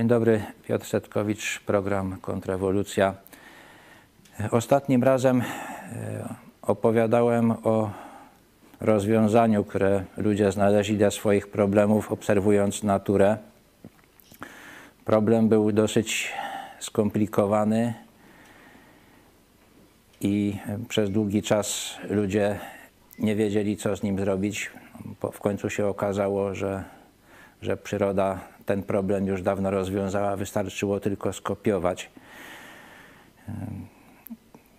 Dzień dobry, Piotr Setkowicz, program Kontrrewolucja. Ostatnim razem e, opowiadałem o rozwiązaniu, które ludzie znaleźli dla swoich problemów, obserwując naturę. Problem był dosyć skomplikowany i przez długi czas ludzie nie wiedzieli, co z nim zrobić. W końcu się okazało, że, że przyroda ten problem już dawno rozwiązała, wystarczyło tylko skopiować.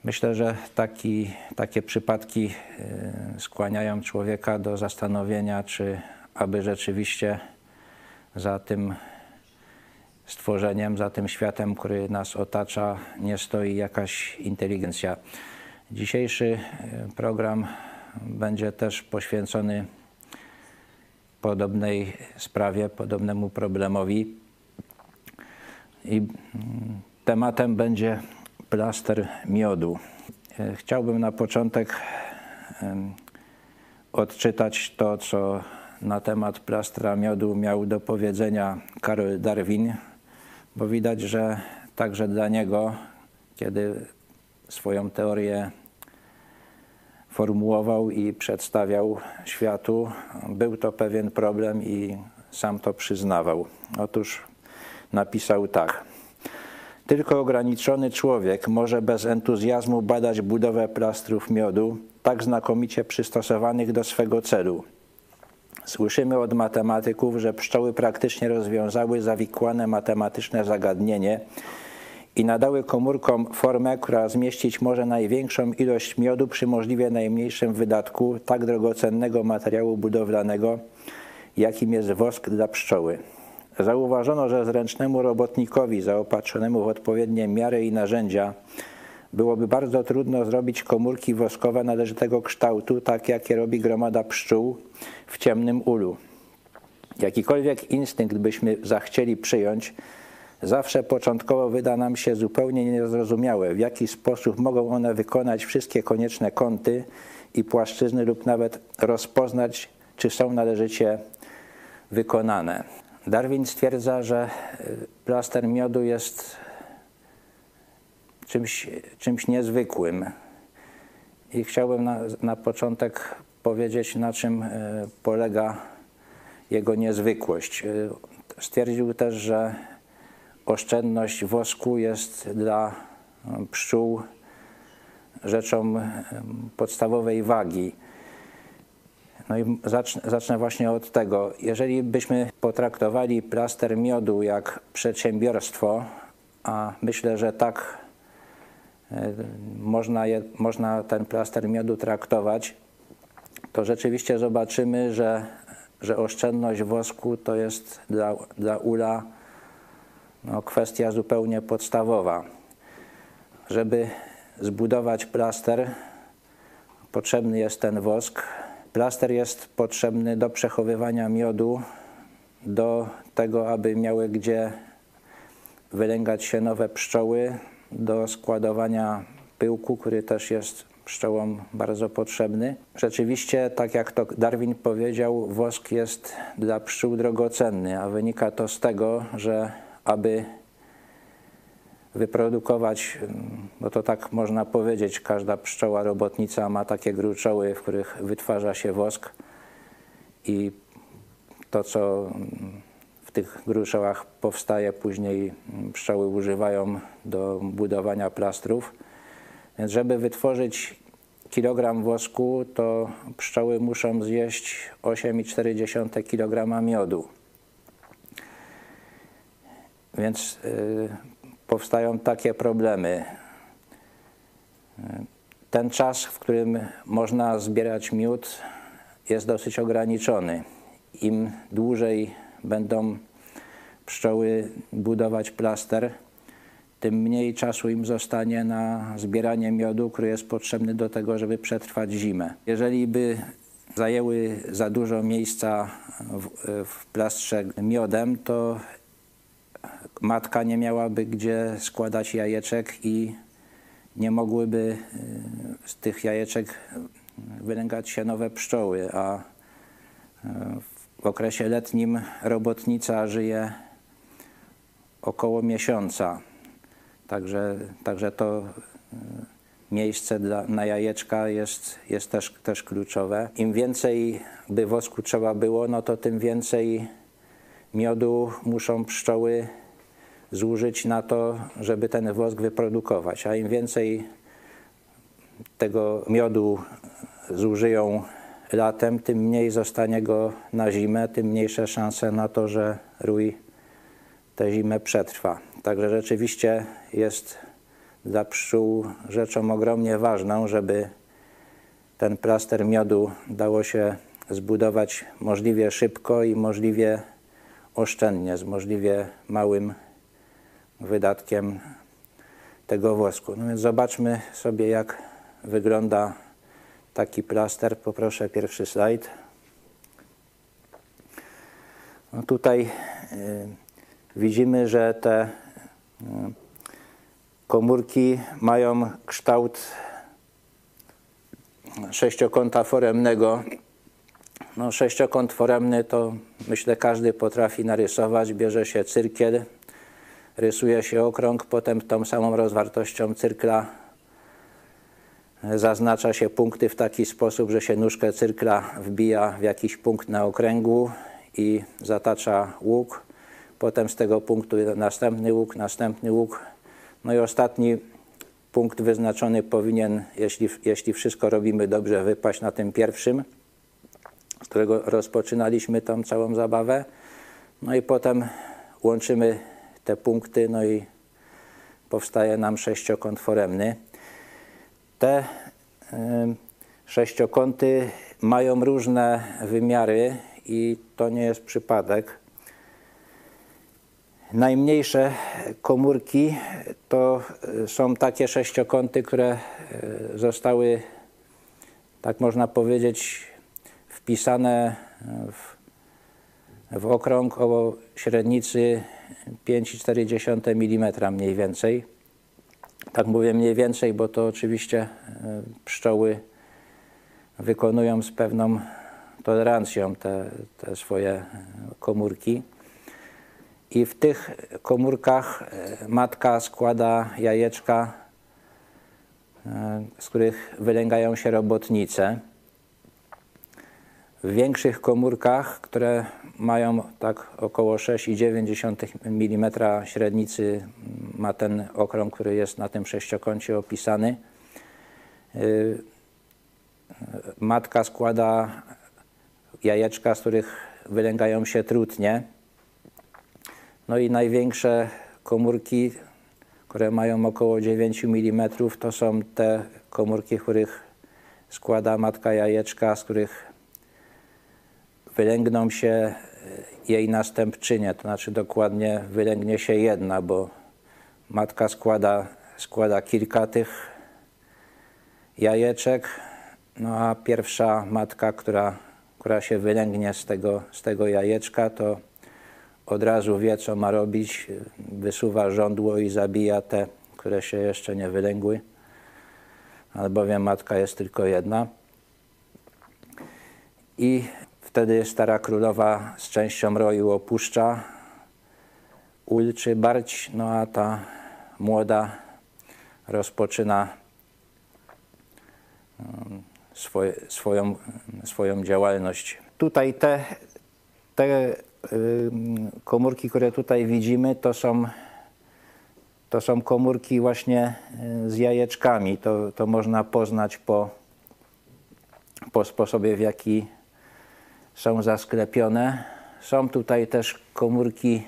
Myślę, że taki, takie przypadki e, skłaniają człowieka do zastanowienia, czy aby rzeczywiście za tym stworzeniem, za tym światem, który nas otacza, nie stoi jakaś inteligencja. Dzisiejszy e, program będzie też poświęcony podobnej sprawie, podobnemu problemowi. I mm, tematem będzie plaster miodu. E, chciałbym na początek odczytać to, co na temat plastra miodu miał do powiedzenia Karol Darwin, bo widać, że także dla niego, kiedy swoją teorię formułował i przedstawiał światu, był to pewien problem i sam to przyznawał. Otóż napisał tak. Tylko ograniczony człowiek może bez entuzjazmu badać budowę plastrów miodu, tak znakomicie przystosowanych do swego celu. Słyszymy od matematyków, że pszczoły praktycznie rozwiązały zawikłane matematyczne zagadnienie i nadały komórkom formę, która zmieścić może największą ilość miodu przy możliwie najmniejszym wydatku tak drogocennego materiału budowlanego, jakim jest wosk dla pszczoły. Zauważono, że zręcznemu robotnikowi zaopatrzonemu w odpowiednie miary i narzędzia byłoby bardzo trudno zrobić komórki woskowe należytego kształtu, tak jakie robi gromada pszczół w ciemnym ulu. Jakikolwiek instynkt byśmy zachcieli przyjąć, zawsze początkowo wyda nam się zupełnie niezrozumiałe, w jaki sposób mogą one wykonać wszystkie konieczne kąty i płaszczyzny lub nawet rozpoznać, czy są należycie wykonane. Darwin stwierdza, że y, plaster miodu jest czymś, czymś niezwykłym. I chciałbym na, na początek powiedzieć, na czym y, polega jego niezwykłość. Y, stwierdził też, że oszczędność wosku jest dla pszczół rzeczą podstawowej wagi. No i zacznę, zacznę, właśnie od tego. Jeżeli byśmy potraktowali plaster miodu jak przedsiębiorstwo, a myślę, że tak e, można, je, można ten plaster miodu traktować, to rzeczywiście zobaczymy, że, że oszczędność wosku to jest dla, dla ula no, kwestia zupełnie podstawowa. Żeby zbudować plaster, potrzebny jest ten wosk, Plaster jest potrzebny do przechowywania miodu, do tego, aby miały gdzie wylęgać się nowe pszczoły, do składowania pyłku, który też jest pszczołom bardzo potrzebny. Rzeczywiście, tak jak to Darwin powiedział, wosk jest dla pszczół drogocenny, a wynika to z tego, że aby wyprodukować, bo to tak można powiedzieć, każda pszczoła robotnica ma takie gruczoły, w których wytwarza się wosk i to, co w tych gruczołach powstaje, później pszczoły używają do budowania plastrów. Więc żeby wytworzyć kilogram wosku, to pszczoły muszą zjeść 8,4 kg miodu. Więc yy, powstają takie problemy. Ten czas, w którym można zbierać miód, jest dosyć ograniczony. Im dłużej będą pszczoły budować plaster, tym mniej czasu im zostanie na zbieranie miodu, który jest potrzebny do tego, żeby przetrwać zimę. Jeżeli by zajęły za dużo miejsca w, w plastrze miodem, to matka nie miałaby gdzie składać jajeczek i nie mogłyby y, z tych jajeczek wylęgać się nowe pszczoły, a y, w okresie letnim robotnica żyje około miesiąca. Także, także to y, miejsce dla, na jajeczka jest, jest też, też kluczowe. Im więcej by wosku trzeba było, no to tym więcej miodu muszą pszczoły zużyć na to, żeby ten wosk wyprodukować. A im więcej tego miodu zużyją latem, tym mniej zostanie go na zimę, tym mniejsze szanse na to, że rój tę zimę przetrwa. Także rzeczywiście jest dla pszczół rzeczą ogromnie ważną, żeby ten plaster miodu dało się zbudować możliwie szybko i możliwie oszczędnie, z możliwie małym wydatkiem tego wosku. No więc zobaczmy sobie, jak wygląda taki plaster. Poproszę pierwszy slajd. No tutaj y, widzimy, że te y, komórki mają kształt sześciokąta foremnego. No, sześciokąt foremny to myślę każdy potrafi narysować. Bierze się cyrkiel, rysuje się okrąg, potem tą samą rozwartością cyrkla zaznacza się punkty w taki sposób, że się nóżkę cyrkla wbija w jakiś punkt na okręgu i zatacza łuk. Potem z tego punktu następny łuk, następny łuk. No i ostatni punkt wyznaczony powinien, jeśli, jeśli wszystko robimy dobrze, wypaść na tym pierwszym, z którego rozpoczynaliśmy tą całą zabawę. No i potem łączymy te punkty, no i powstaje nam sześciokąt foremny. Te sześciokąty mają różne wymiary i to nie jest przypadek. Najmniejsze komórki to e, są takie sześciokąty, które e, zostały, tak można powiedzieć, wpisane w, w okrąg o średnicy 5,4 mm mniej więcej. Tak mówię mniej więcej, bo to oczywiście e, pszczoły wykonują z pewną tolerancją te, te swoje komórki. I w tych komórkach e, matka składa jajeczka, e, z których wylęgają się robotnice. W większych komórkach, które mają tak około 6,9 mm średnicy, ma ten okrąg, który jest na tym sześciokącie opisany. E, matka składa jajeczka, z których wylęgają się trutnie. No i największe komórki, które mają około 9 mm, to są te komórki, w których składa matka jajeczka, z których wylęgną się e, jej następczynie, to znaczy dokładnie wylęgnie się jedna, bo matka składa, składa kilka tych jajeczek, no a pierwsza matka, która, która się wylęgnie z tego, z tego jajeczka, to od razu wie, co ma robić, wysuwa żądło i zabija te, które się jeszcze nie wylęgły, albowiem matka jest tylko jedna. I wtedy stara królowa z częścią roju opuszcza ul czy barć, no a ta młoda rozpoczyna um, swoje, swoją, swoją działalność. Tutaj te, te komórki, które tutaj widzimy, to są, to są komórki właśnie y, z jajeczkami. To, to można poznać po, po sposobie, w jaki są zasklepione. Są tutaj też komórki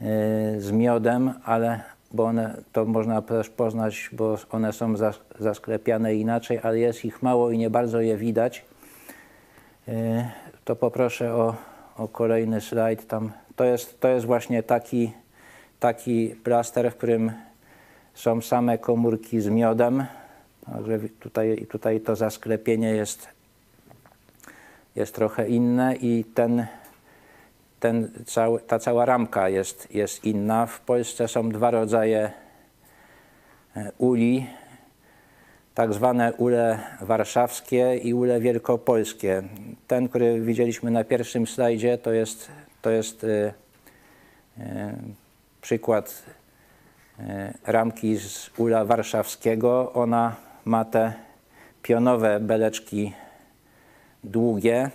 y, z miodem, ale bo one, to można też poznać, bo one są zasklepiane inaczej, ale jest ich mało i nie bardzo je widać. Y, to poproszę o o kolejny slajd. Tam, to, jest, to jest właśnie taki, taki plaster, w którym są same komórki z miodem. Także tutaj, tutaj to zasklepienie jest, jest trochę inne i ten, ten cały, ta cała ramka jest, jest inna. W Polsce są dwa rodzaje e, uli tak zwane ule warszawskie i ule wielkopolskie. Ten, który widzieliśmy na pierwszym slajdzie, to jest, to jest y, E, przykład e, ramki z ula warszawskiego. Ona ma te pionowe beleczki długie.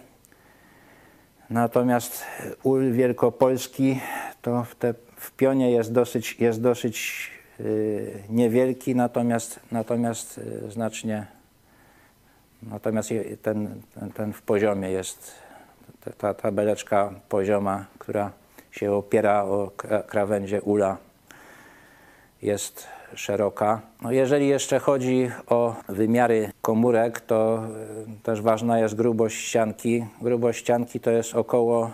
Natomiast ul wielkopolski to w, te, w pionie jest dosyć, jest dosyć yy, niewielki, natomiast, natomiast yy, znacznie natomiast ten, ten, ten w poziomie jest ta, ta beleczka pozioma, która się opiera o krawędzie ula jest szeroka. No jeżeli jeszcze chodzi o wymiary komórek, to e, też ważna jest grubość ścianki. Grubość ścianki to jest około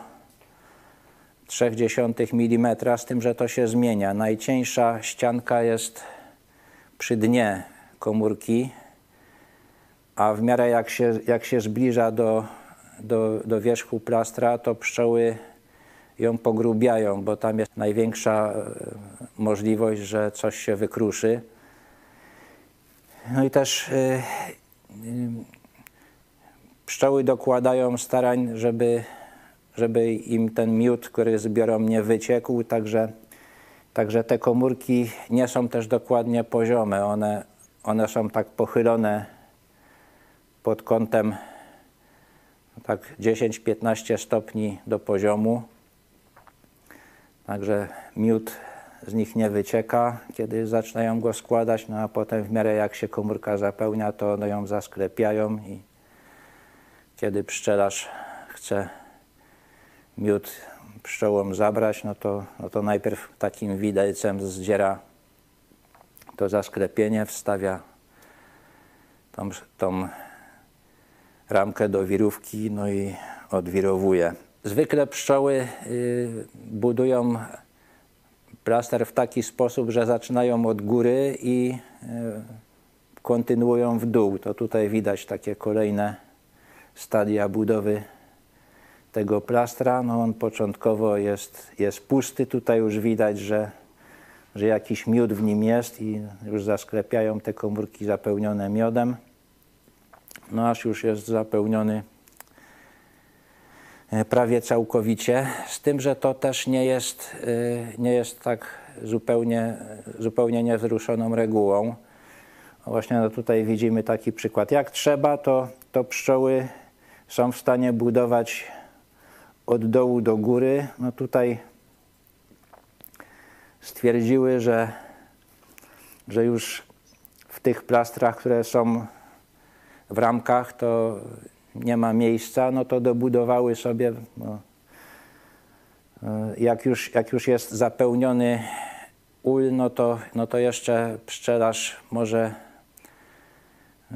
0,3 mm, z tym, że to się zmienia. Najcieńsza ścianka jest przy dnie komórki, a w miarę jak się, jak się zbliża do, do, do wierzchu plastra, to pszczoły ją pogrubiają, bo tam jest największa e, możliwość, że coś się wykruszy. No i też yy, yy, pszczoły dokładają starań, żeby, żeby im ten miód, który zbiorą, nie wyciekł, także, także te komórki nie są też dokładnie poziome. One, one są tak pochylone pod kątem tak 10-15 stopni do poziomu. Także miód z nich nie wycieka, kiedy zaczynają go składać, no a potem w miarę jak się komórka zapełnia, to one ją zasklepiają i kiedy pszczelarz chce miód pszczołom zabrać, no to, no to najpierw takim widelcem zdziera to zasklepienie, wstawia tą, tą ramkę do wirówki, no i odwirowuje. Zwykle pszczoły y, budują plaster w taki sposób, że zaczynają od góry i y, kontynuują w dół. To tutaj widać takie kolejne stadia budowy tego plastra. No on początkowo jest, jest pusty. Tutaj już widać, że, że jakiś miód w nim jest i już zasklepiają te komórki zapełnione miodem. No aż już jest zapełniony prawie całkowicie, z tym, że to też nie jest, e, nie jest tak zupełnie, zupełnie niewzruszoną regułą. Właśnie no tutaj widzimy taki przykład. Jak trzeba, to, to pszczoły są w stanie budować od dołu do góry. No tutaj stwierdziły, że, że już w tych plastrach, które są w ramkach, to nie ma miejsca, no to dobudowały sobie, no, e, jak, już, jak już jest zapełniony ul, no to, no to jeszcze pszczelarz może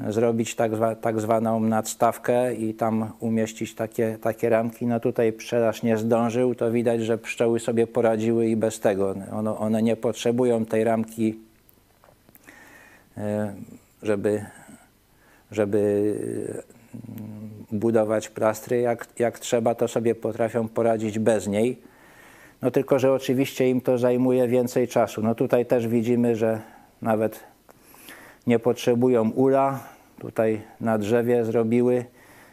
zrobić tak, zwa, tak zwaną nadstawkę i tam umieścić takie, takie ramki. No tutaj pszczelarz nie zdążył, to widać, że pszczoły sobie poradziły i bez tego. One, one nie potrzebują tej ramki, e, żeby, żeby budować plastry, jak, jak trzeba, to sobie potrafią poradzić bez niej. No tylko, że oczywiście im to zajmuje więcej czasu. No tutaj też widzimy, że nawet nie potrzebują ula. Tutaj na drzewie zrobiły.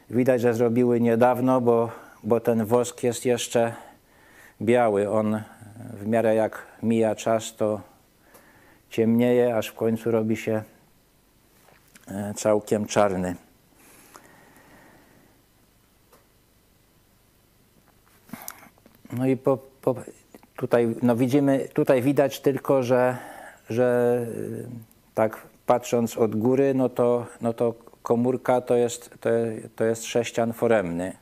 Widać, że zrobiły niedawno, bo, bo ten wosk jest jeszcze biały. On w miarę jak mija czas, to ciemnieje, aż w końcu robi się e, całkiem czarny. No i po, po, tutaj, no widzimy, tutaj widać tylko, że, że y, tak patrząc od góry, no to, no to komórka to jest, to, to jest sześcian foremny.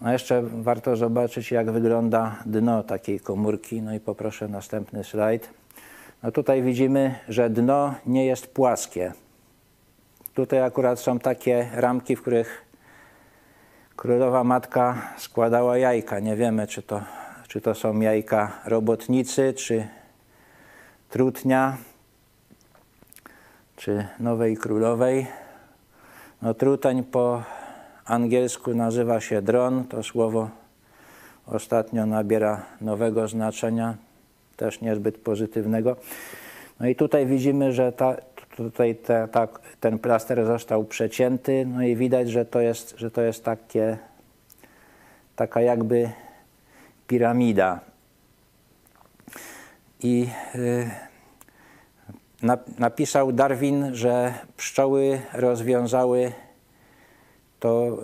No jeszcze warto zobaczyć, jak wygląda dno takiej komórki. No i poproszę następny slajd. No tutaj widzimy, że dno nie jest płaskie. Tutaj akurat są takie ramki, w których królowa matka składała jajka. Nie wiemy, czy to, czy to są jajka robotnicy, czy trutnia, czy nowej królowej. No, truteń po angielsku nazywa się dron. To słowo ostatnio nabiera nowego znaczenia, też niezbyt pozytywnego. No i tutaj widzimy, że ta, tutaj te, ta, ten plaster został przecięty, no i widać, że to jest, że to jest takie, taka jakby piramida. I y, napisał Darwin, że pszczoły rozwiązały to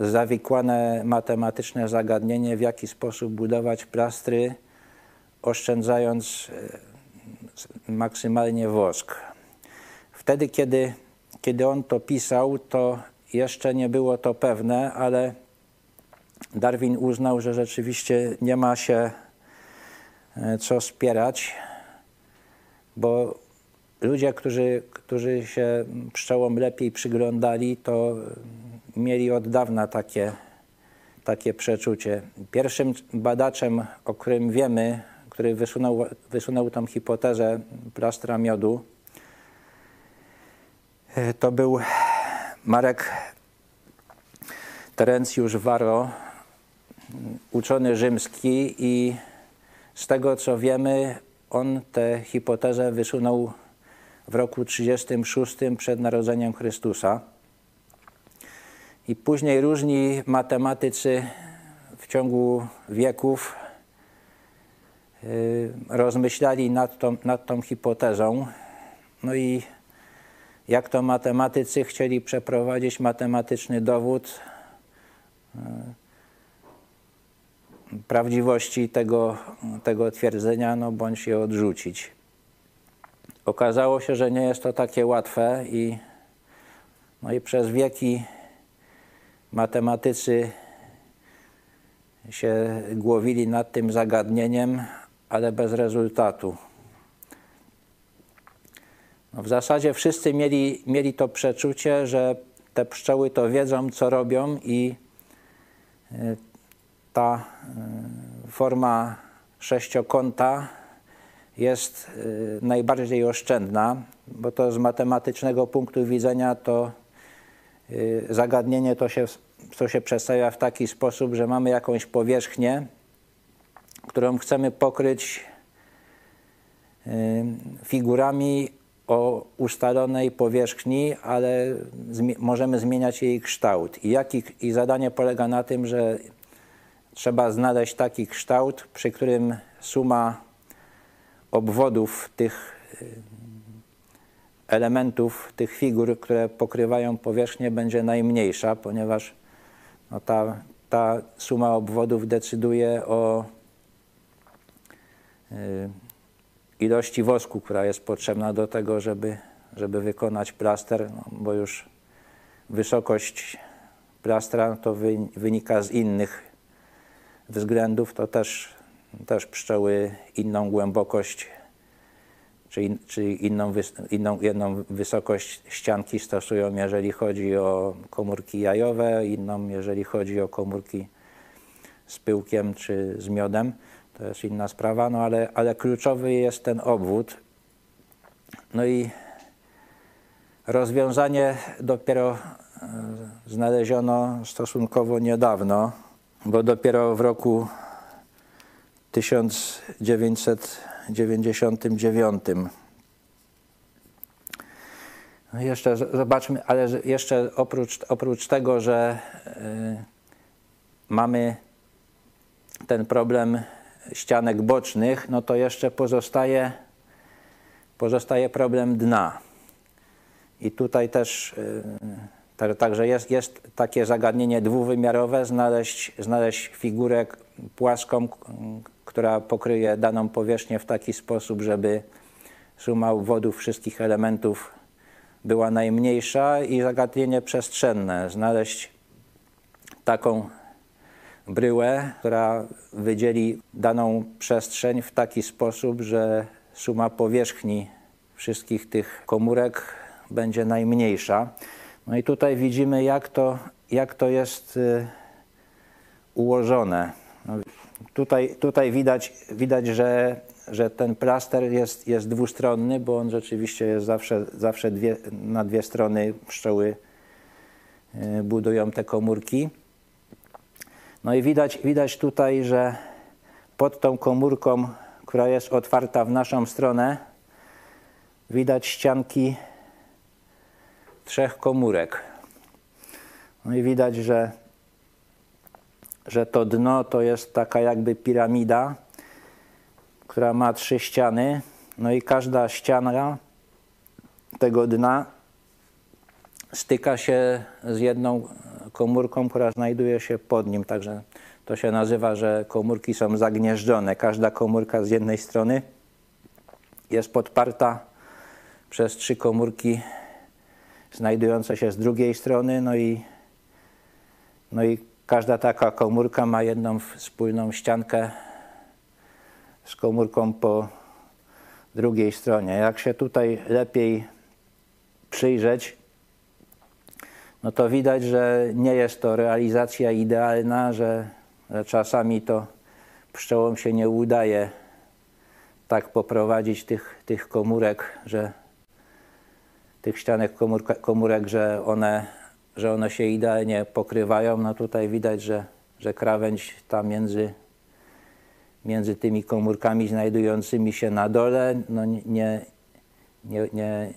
zawikłane matematyczne zagadnienie, w jaki sposób budować plastry, oszczędzając y, maksymalnie wosk. Wtedy, kiedy, kiedy on to pisał, to jeszcze nie było to pewne, ale Darwin uznał, że rzeczywiście nie ma się e, co spierać, bo ludzie, którzy, którzy się pszczołom lepiej przyglądali, to mieli od dawna takie, takie przeczucie. Pierwszym badaczem, o którym wiemy, który wysunął, wysunął tą hipotezę plastra miodu, to był Marek Terencjusz Waro, uczony rzymski i z tego co wiemy, on tę hipotezę wysunął w roku 36 przed narodzeniem Chrystusa. I później różni matematycy w ciągu wieków y, rozmyślali nad tą, nad tą hipotezą. No i jak to matematycy chcieli przeprowadzić matematyczny dowód y, prawdziwości tego, tego twierdzenia, no bądź je odrzucić. Okazało się, że nie jest to takie łatwe i, no i przez wieki matematycy się głowili nad tym zagadnieniem, ale bez rezultatu. No w zasadzie wszyscy mieli, mieli to przeczucie, że te pszczoły to wiedzą, co robią i y, ta y, forma sześciokąta jest y, najbardziej oszczędna, bo to z matematycznego punktu widzenia to zagadnienie to się, to się przedstawia w taki sposób, że mamy jakąś powierzchnię, którą chcemy pokryć figurami o ustalonej powierzchni, ale możemy zmieniać jej kształt. I, jaki, I zadanie polega na tym, że trzeba znaleźć taki kształt, przy którym suma obwodów tych y, elementów, tych figur, które pokrywają powierzchnię, będzie najmniejsza, ponieważ no ta, ta suma obwodów decyduje o y, ilości wosku, która jest potrzebna do tego, żeby, żeby wykonać plaster, no, bo już wysokość plastra to wynika z innych względów, to też, też pszczoły inną głębokość czy, czy inną, inną jedną wysokość ścianki stosują, jeżeli chodzi o komórki jajowe, inną, jeżeli chodzi o komórki z pyłkiem czy z miodem. To jest inna sprawa, no ale, ale kluczowy jest ten obwód. No i rozwiązanie dopiero e, znaleziono stosunkowo niedawno bo dopiero w roku 1999 no jeszcze zobaczmy, ale jeszcze oprócz, oprócz tego, że y, mamy ten problem ścianek bocznych, no to jeszcze pozostaje, pozostaje problem dna. I tutaj też y, Także jest, jest takie zagadnienie dwuwymiarowe, znaleźć, znaleźć figurę płaską, która pokryje daną powierzchnię w taki sposób, żeby suma obwodów wszystkich elementów była najmniejsza i zagadnienie przestrzenne, znaleźć taką bryłę, która wydzieli daną przestrzeń w taki sposób, że suma powierzchni wszystkich tych komórek będzie najmniejsza. No i tutaj widzimy, jak to, jak to jest y, ułożone. No, tutaj, tutaj widać, widać że, że ten plaster jest, jest dwustronny, bo on rzeczywiście jest zawsze, zawsze dwie, na dwie strony pszczoły y, budują te komórki. No i widać, widać tutaj, że pod tą komórką, która jest otwarta w naszą stronę, widać ścianki trzech komórek. No i widać, że, że to dno to jest taka jakby piramida, która ma trzy ściany, no i każda ściana tego dna styka się z jedną komórką, która znajduje się pod nim, także to się nazywa, że komórki są zagnieżdżone. Każda komórka z jednej strony jest podparta przez trzy komórki znajdujące się z drugiej strony, no i, no i każda taka komórka ma jedną wspólną ściankę z komórką po drugiej stronie. Jak się tutaj lepiej przyjrzeć, no to widać, że nie jest to realizacja idealna, że, że czasami to pszczołom się nie udaje tak poprowadzić tych, tych komórek, że tych ścianek komórka, komórek, że one, że one się idealnie pokrywają. No tutaj widać, że, że krawędź ta między, między tymi komórkami znajdującymi się na dole no nie, nie, nie,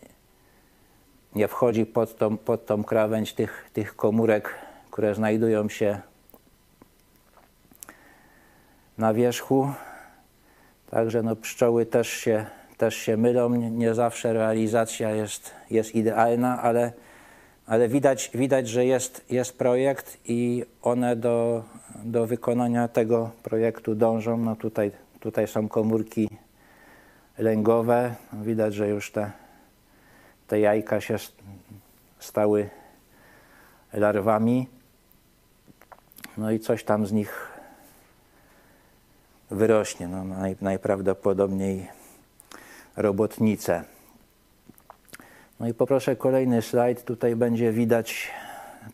nie wchodzi pod tą, pod tą krawędź tych, tych komórek, które znajdują się na wierzchu. Także no, pszczoły też się, też się mylą. Nie zawsze realizacja jest, jest idealna, ale, ale widać, widać, że jest, jest projekt i one do, do wykonania tego projektu dążą. No tutaj, tutaj są komórki lęgowe. Widać, że już te, te jajka się stały larwami. No i coś tam z nich wyrośnie. No, naj, najprawdopodobniej robotnice. No i poproszę kolejny slajd. Tutaj będzie widać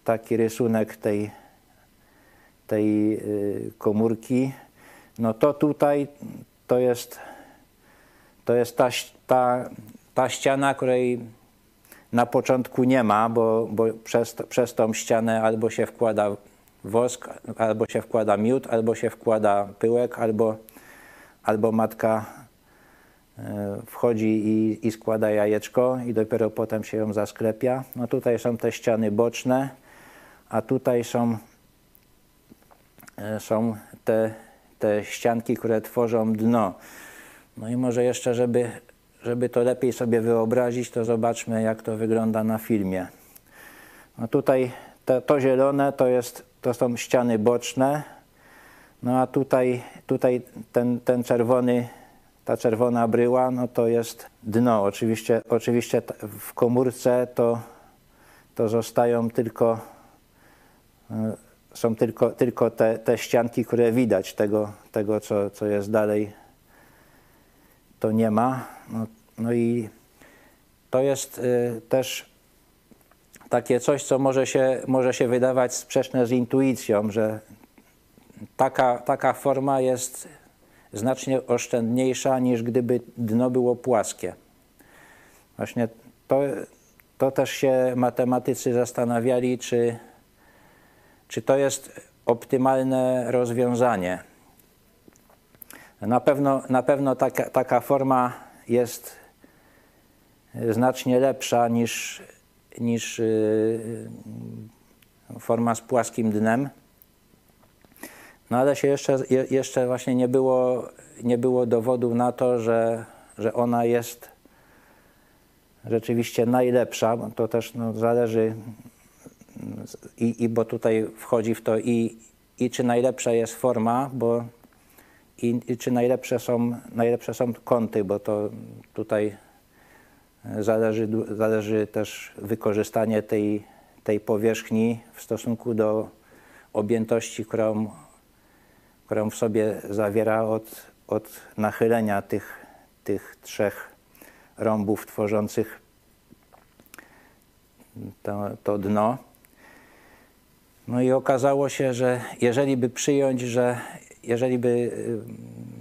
taki rysunek tej, tej y, komórki. No to tutaj to jest, to jest ta, ta, ta ściana, której na początku nie ma, bo, bo przez, przez tą ścianę albo się wkłada wosk, albo się wkłada miód, albo się wkłada pyłek, albo, albo matka e, wchodzi i, i składa jajeczko i dopiero potem się ją zasklepia. No tutaj są te ściany boczne, a tutaj są, e, są te, te ścianki, które tworzą dno. No i może jeszcze, żeby, żeby to lepiej sobie wyobrazić, to zobaczmy, jak to wygląda na filmie. No tutaj to, to zielone to jest to są ściany boczne. No a tutaj, tutaj ten, ten czerwony, ta czerwona bryła, no to jest dno. Oczywiście, oczywiście w komórce to, to zostają tylko, e, są tylko, tylko te, te ścianki, które widać, tego, tego co, co jest dalej, to nie ma. No, no i to jest y, też takie coś, co może się, może się wydawać sprzeczne z intuicją, że taka, taka forma jest znacznie oszczędniejsza niż gdyby dno było płaskie. Właśnie to, to też się matematycy zastanawiali, czy, czy to jest optymalne rozwiązanie. Na pewno, na pewno taka, taka forma jest znacznie lepsza niż niż y, y, forma z płaskim dnem. No ale się jeszcze, jeszcze właśnie nie było, nie było dowodów na to, że, że ona jest rzeczywiście najlepsza, to też no, zależy i, i bo tutaj wchodzi w to i, i czy najlepsza jest forma, bo i, i czy najlepsze są, najlepsze są kąty, bo to tutaj Zależy, zależy też wykorzystanie tej, tej powierzchni w stosunku do objętości, którą, którą w sobie zawiera od, od nachylenia tych, tych trzech rąbów tworzących to, to dno. No i okazało się, że jeżeli by przyjąć, że jeżeli by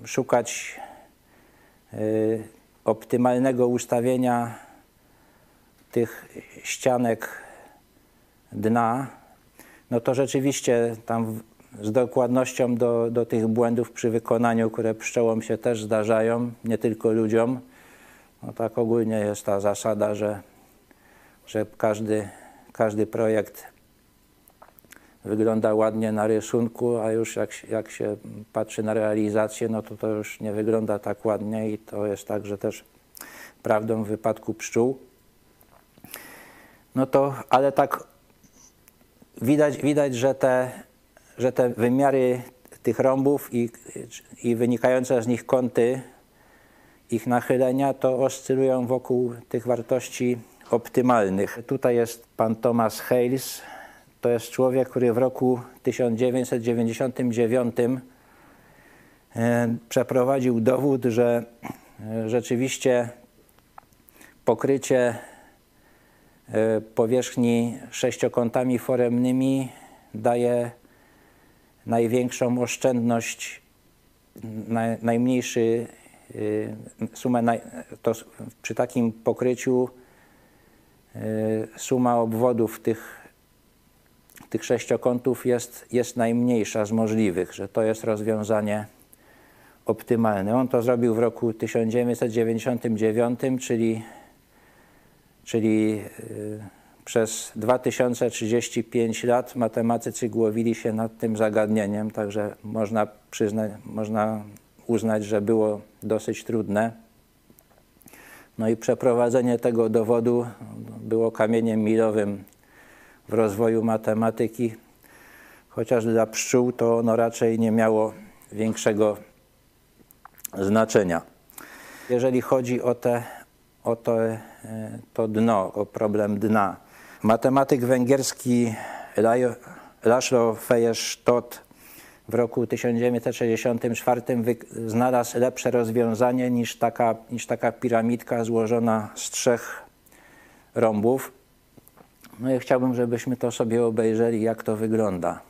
y, szukać y, optymalnego ustawienia tych ścianek dna, no to rzeczywiście tam z dokładnością do, do tych błędów przy wykonaniu, które pszczołom się też zdarzają, nie tylko ludziom, no tak ogólnie jest ta zasada, że, że każdy, każdy projekt wygląda ładnie na rysunku, a już jak, jak się patrzy na realizację, no to to już nie wygląda tak ładnie i to jest także też prawdą w wypadku pszczół. No to, ale tak widać, widać że, te, że te wymiary tych rąbów i, i wynikające z nich kąty ich nachylenia to oscylują wokół tych wartości optymalnych. Tutaj jest pan Thomas Hales. To jest człowiek, który w roku 1999 e, przeprowadził dowód, że e, rzeczywiście pokrycie e, powierzchni sześciokątami foremnymi daje największą oszczędność, najmniejszy sumę, to przy takim pokryciu suma obwodów tych, tych sześciokątów jest, jest najmniejsza z możliwych, że to jest rozwiązanie optymalne. On to zrobił w roku 1999, czyli, czyli y, przez 2035 lat matematycy głowili się nad tym zagadnieniem, także można przyznać, można uznać, że było dosyć trudne. No i przeprowadzenie tego dowodu było kamieniem milowym w rozwoju matematyki, chociaż dla pszczół to ono raczej nie miało większego znaczenia. Jeżeli chodzi o, te, o to, e, to dno, o problem dna, matematyk węgierski Laszlo Fejestot w roku 1964 znalazł lepsze rozwiązanie niż taka, niż taka piramidka złożona z trzech rąbów. No i chciałbym, żebyśmy to sobie obejrzeli, jak to wygląda.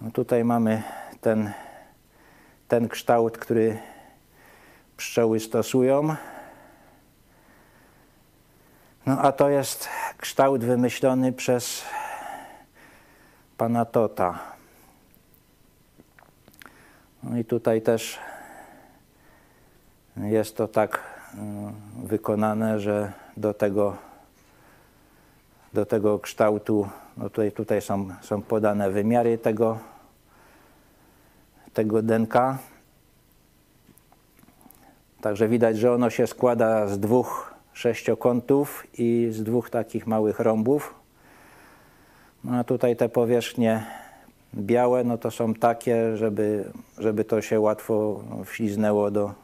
No tutaj mamy ten, ten kształt, który pszczoły stosują. No a to jest kształt wymyślony przez pana Tota. No i tutaj też jest to tak mm, wykonane, że do tego, do tego kształtu, no tutaj, tutaj są, są podane wymiary tego, tego denka. Także widać, że ono się składa z dwóch sześciokątów i z dwóch takich małych rąbów. No a tutaj te powierzchnie białe, no to są takie, żeby, żeby to się łatwo wśliznęło do,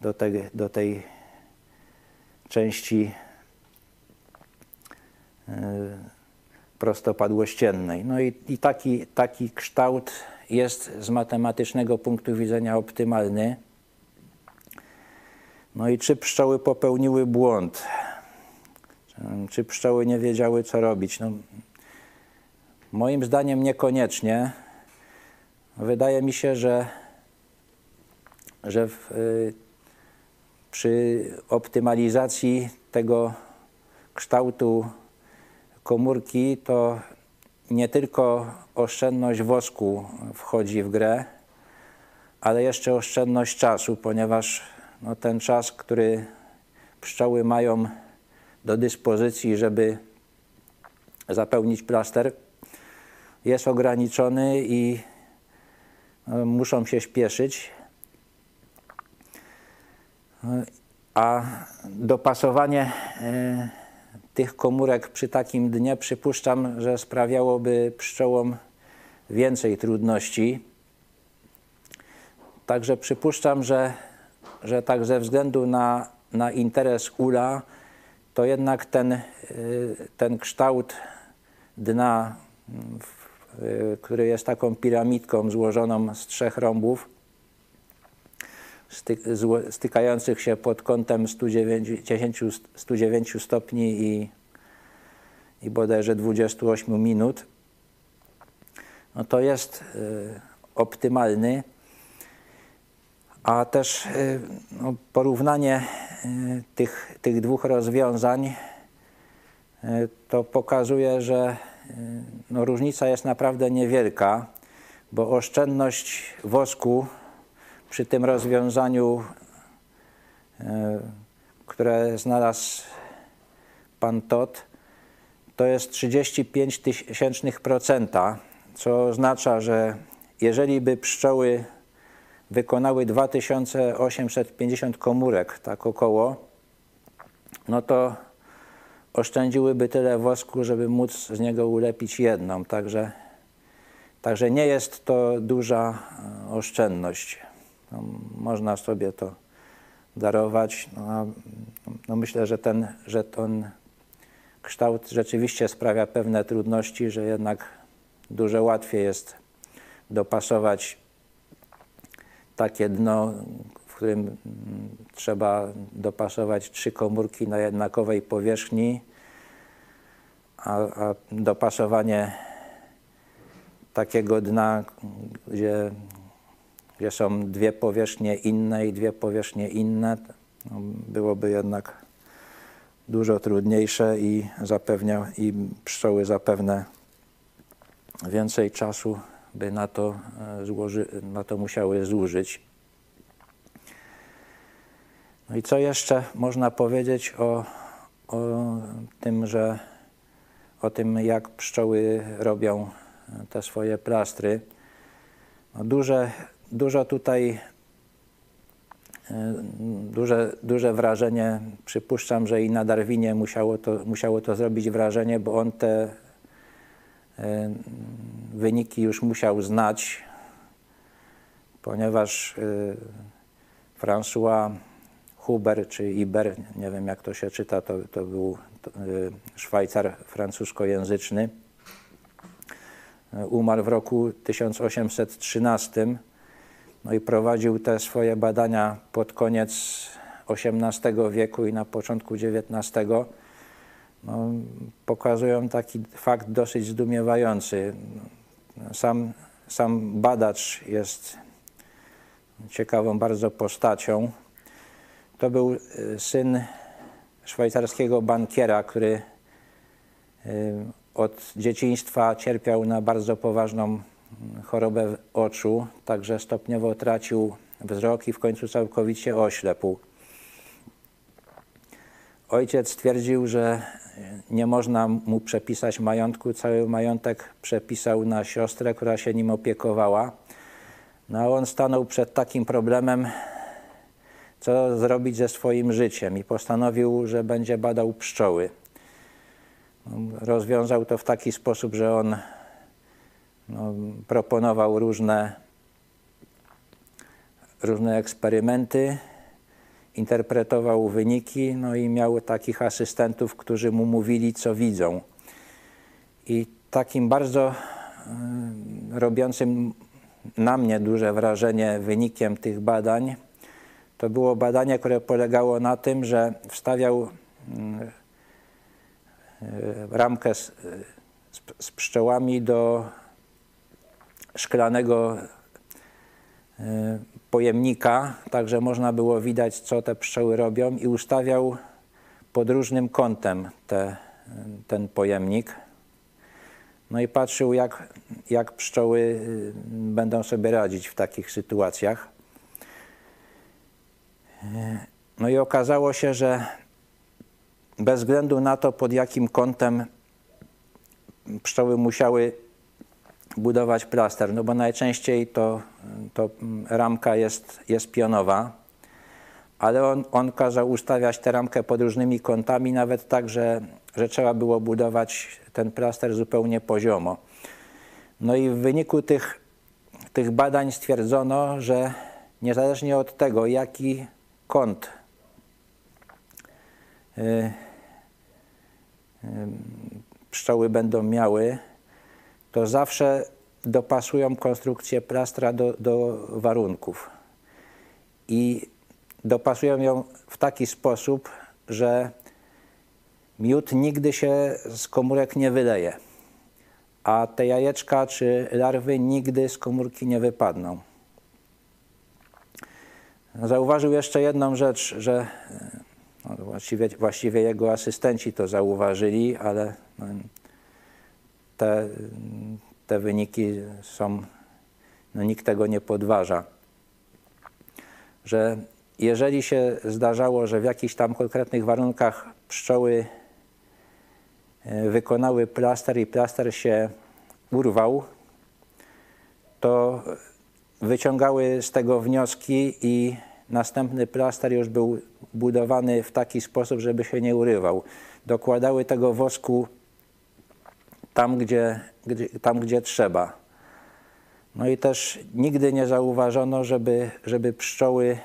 do, te, do tej części prostopadłościennej. No i, i taki, taki kształt jest z matematycznego punktu widzenia optymalny. No i czy pszczoły popełniły błąd? Czy pszczoły nie wiedziały, co robić? No, Moim zdaniem niekoniecznie. Wydaje mi się, że, że w, y, przy optymalizacji tego kształtu komórki to nie tylko oszczędność wosku wchodzi w grę, ale jeszcze oszczędność czasu, ponieważ no, ten czas, który pszczoły mają do dyspozycji, żeby zapełnić plaster, jest ograniczony i e, muszą się śpieszyć. A dopasowanie e, tych komórek przy takim dnie przypuszczam, że sprawiałoby pszczołom więcej trudności. Także przypuszczam, że, że tak ze względu na, na interes ula, to jednak ten, e, ten kształt dna Y, który jest taką piramidką złożoną z trzech rąbów stykających się pod kątem 109, 109 stopni i, i bodajże 28 minut, no to jest y, optymalny. A też y, no, porównanie y, tych, tych dwóch rozwiązań to pokazuje, że no, różnica jest naprawdę niewielka, bo oszczędność wosku przy tym rozwiązaniu, y, które znalazł pan Tot, to jest 35 tysięcznych procenta, co oznacza, że jeżeli by pszczoły wykonały 2850 komórek, tak około, no to oszczędziłyby tyle wosku, żeby móc z niego ulepić jedną. Także, także nie jest to duża e, oszczędność. No, można sobie to darować. No, no myślę, że ten, że ten kształt rzeczywiście sprawia pewne trudności, że jednak dużo łatwiej jest dopasować takie dno, w którym mm, trzeba dopasować trzy komórki na jednakowej powierzchni, a, a dopasowanie takiego dna, gdzie, są dwie powierzchnie inne i dwie powierzchnie inne, no, byłoby jednak dużo trudniejsze i zapewnia i pszczoły zapewne więcej czasu by na to, e, złoży, na to musiały zużyć. No i co jeszcze można powiedzieć o, o tym, że o tym, jak pszczoły robią te swoje plastry. No duże, dużo tutaj e, duże, duże wrażenie, przypuszczam, że i na Darwinie musiało to, musiało to zrobić wrażenie, bo on te E, wyniki już musiał znać, ponieważ e, François Huber czy Iber, nie wiem jak to się czyta, to, to był e, Szwajcar francuskojęzyczny. Umarł w roku 1813 no i prowadził te swoje badania pod koniec XVIII wieku i na początku XIX no, pokazują taki fakt dosyć zdumiewający. Sam, sam badacz jest ciekawą bardzo postacią. To był y, syn szwajcarskiego bankiera, który y, od dzieciństwa cierpiał na bardzo poważną chorobę oczu, także stopniowo tracił wzrok i w końcu całkowicie oślepł. Ojciec stwierdził, że nie można mu przepisać majątku, cały majątek przepisał na siostrę, która się nim opiekowała. No a on stanął przed takim problemem, co zrobić ze swoim życiem i postanowił, że będzie badał pszczoły. Rozwiązał to w taki sposób, że on no, proponował różne, różne eksperymenty, interpretował wyniki, no i miał takich asystentów, którzy mu mówili, co widzą. I takim bardzo y, robiącym na mnie duże wrażenie wynikiem tych badań to było badanie, które polegało na tym, że wstawiał y, y, ramkę z, z pszczołami do szklanego pojemnika, także można było widać, co te pszczoły robią i ustawiał pod różnym kątem te, ten pojemnik. No i patrzył, jak, jak pszczoły y, będą sobie radzić w takich sytuacjach. No i okazało się, że bez względu na to, pod jakim kątem pszczoły musiały budować plaster, no bo najczęściej to, to ramka jest, jest pionowa, ale on, on kazał ustawiać tę ramkę pod różnymi kątami, nawet tak, że, że trzeba było budować ten plaster zupełnie poziomo. No i w wyniku tych, tych badań stwierdzono, że niezależnie od tego, jaki kąt yy, pszczoły będą miały, to zawsze dopasują konstrukcję plastra do, do warunków. I dopasują ją w taki sposób, że miód nigdy się z komórek nie wyleje, a te jajeczka czy larwy nigdy z komórki nie wypadną. Zauważył jeszcze jedną rzecz, że no właściwie, właściwie jego asystenci to zauważyli, ale no, te, te wyniki są, no nikt tego nie podważa, że jeżeli się zdarzało, że w jakichś tam konkretnych warunkach pszczoły e, wykonały plaster i plaster się urwał, to wyciągały z tego wnioski i następny plaster już był budowany w taki sposób, żeby się nie urywał. Dokładały tego wosku tam, gdzie, gdzie, tam, gdzie trzeba. No i też nigdy nie zauważono, żeby, żeby pszczoły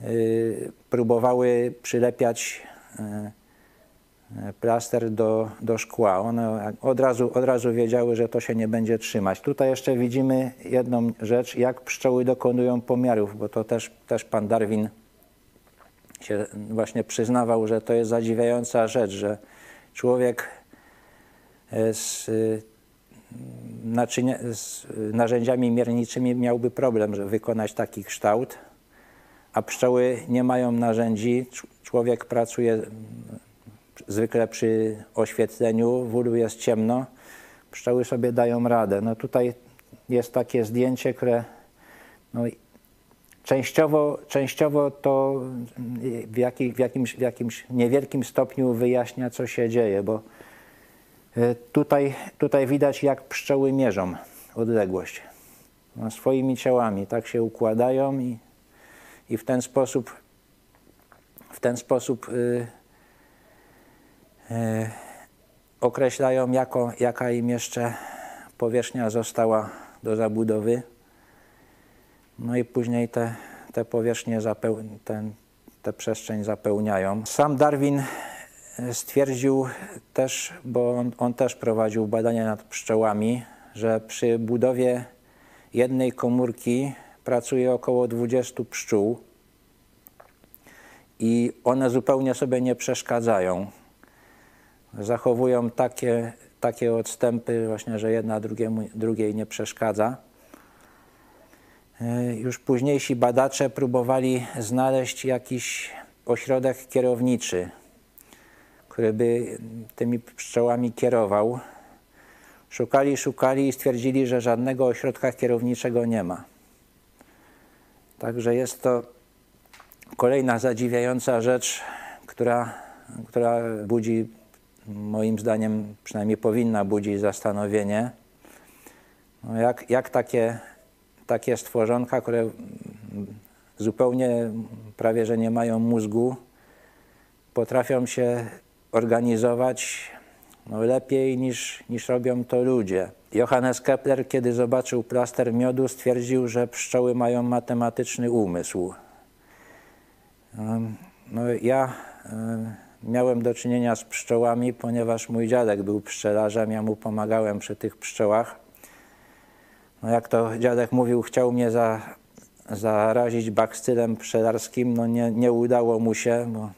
y, próbowały przylepiać y, plaster do, do szkła. One od razu, od razu wiedziały, że to się nie będzie trzymać. Tutaj jeszcze widzimy jedną rzecz, jak pszczoły dokonują pomiarów, bo to też, też pan Darwin się właśnie przyznawał, że to jest zadziwiająca rzecz, że człowiek z, naczynia, z narzędziami mierniczymi miałby problem, żeby wykonać taki kształt, a pszczoły nie mają narzędzi. Człowiek pracuje zwykle przy oświetleniu, w ulu jest ciemno, pszczoły sobie dają radę. No tutaj jest takie zdjęcie, które no, Częściowo, częściowo to w, jaki, w, jakimś, w jakimś niewielkim stopniu wyjaśnia, co się dzieje, bo e, tutaj, tutaj widać, jak pszczoły mierzą odległość. No, swoimi ciałami tak się układają i, i w ten sposób w ten sposób y, y, określają, jako, jaka im jeszcze powierzchnia została do zabudowy. No i później te, te powierzchnie, zapeł, ten, tę przestrzeń zapełniają. Sam Darwin e, stwierdził też, bo on, on też prowadził badania nad pszczołami, że przy budowie jednej komórki pracuje około 20 pszczół i one zupełnie sobie nie przeszkadzają. Zachowują takie, takie odstępy właśnie, że jedna drugiemu, drugiej nie przeszkadza. E, już późniejsi badacze próbowali znaleźć jakiś ośrodek kierowniczy, który by tymi pszczołami kierował. Szukali, szukali i stwierdzili, że żadnego ośrodka kierowniczego nie ma. Także jest to kolejna zadziwiająca rzecz, która, która budzi, moim zdaniem, przynajmniej powinna budzić zastanowienie. No jak, jak takie takie stworzonka, które zupełnie prawie, że nie mają mózgu, potrafią się organizować no, lepiej niż, niż robią to ludzie. Johannes Kepler, kiedy zobaczył plaster miodu, stwierdził, że pszczoły mają matematyczny umysł. No, ja miałem do czynienia z pszczołami, ponieważ mój dziadek był pszczelarzem, ja mu pomagałem przy tych pszczołach. No jak to dziadek mówił, chciał mnie za, zarazić bakstylem pszczelarskim, no nie, nie udało mu się, bo,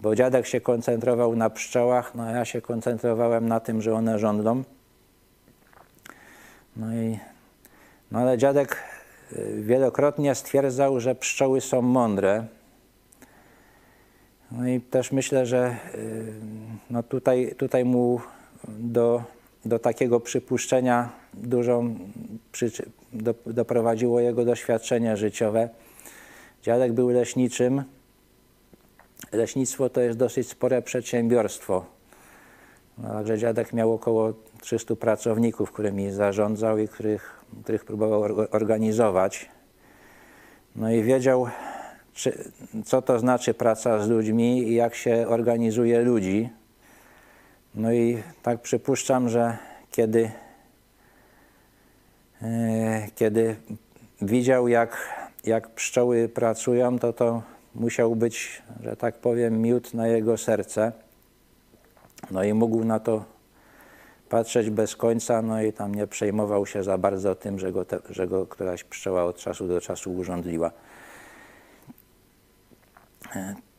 bo dziadek się koncentrował na pszczołach, no ja się koncentrowałem na tym, że one rządzą. No i, no ale dziadek y, wielokrotnie stwierdzał, że pszczoły są mądre. No i też myślę, że y, no tutaj, tutaj mu do do takiego przypuszczenia dużą do, doprowadziło jego doświadczenie życiowe. Dziadek był leśniczym. Leśnictwo to jest dosyć spore przedsiębiorstwo. No, także dziadek miał około 300 pracowników, którymi zarządzał i których, których próbował organizować. No i wiedział, czy, co to znaczy praca z ludźmi i jak się organizuje ludzi. No i tak przypuszczam, że kiedy, e, kiedy widział, jak, jak pszczoły pracują, to to musiał być, że tak powiem, miód na jego serce. No i mógł na to patrzeć bez końca, no i tam nie przejmował się za bardzo tym, że go, te, że go któraś pszczoła od czasu do czasu urządliła.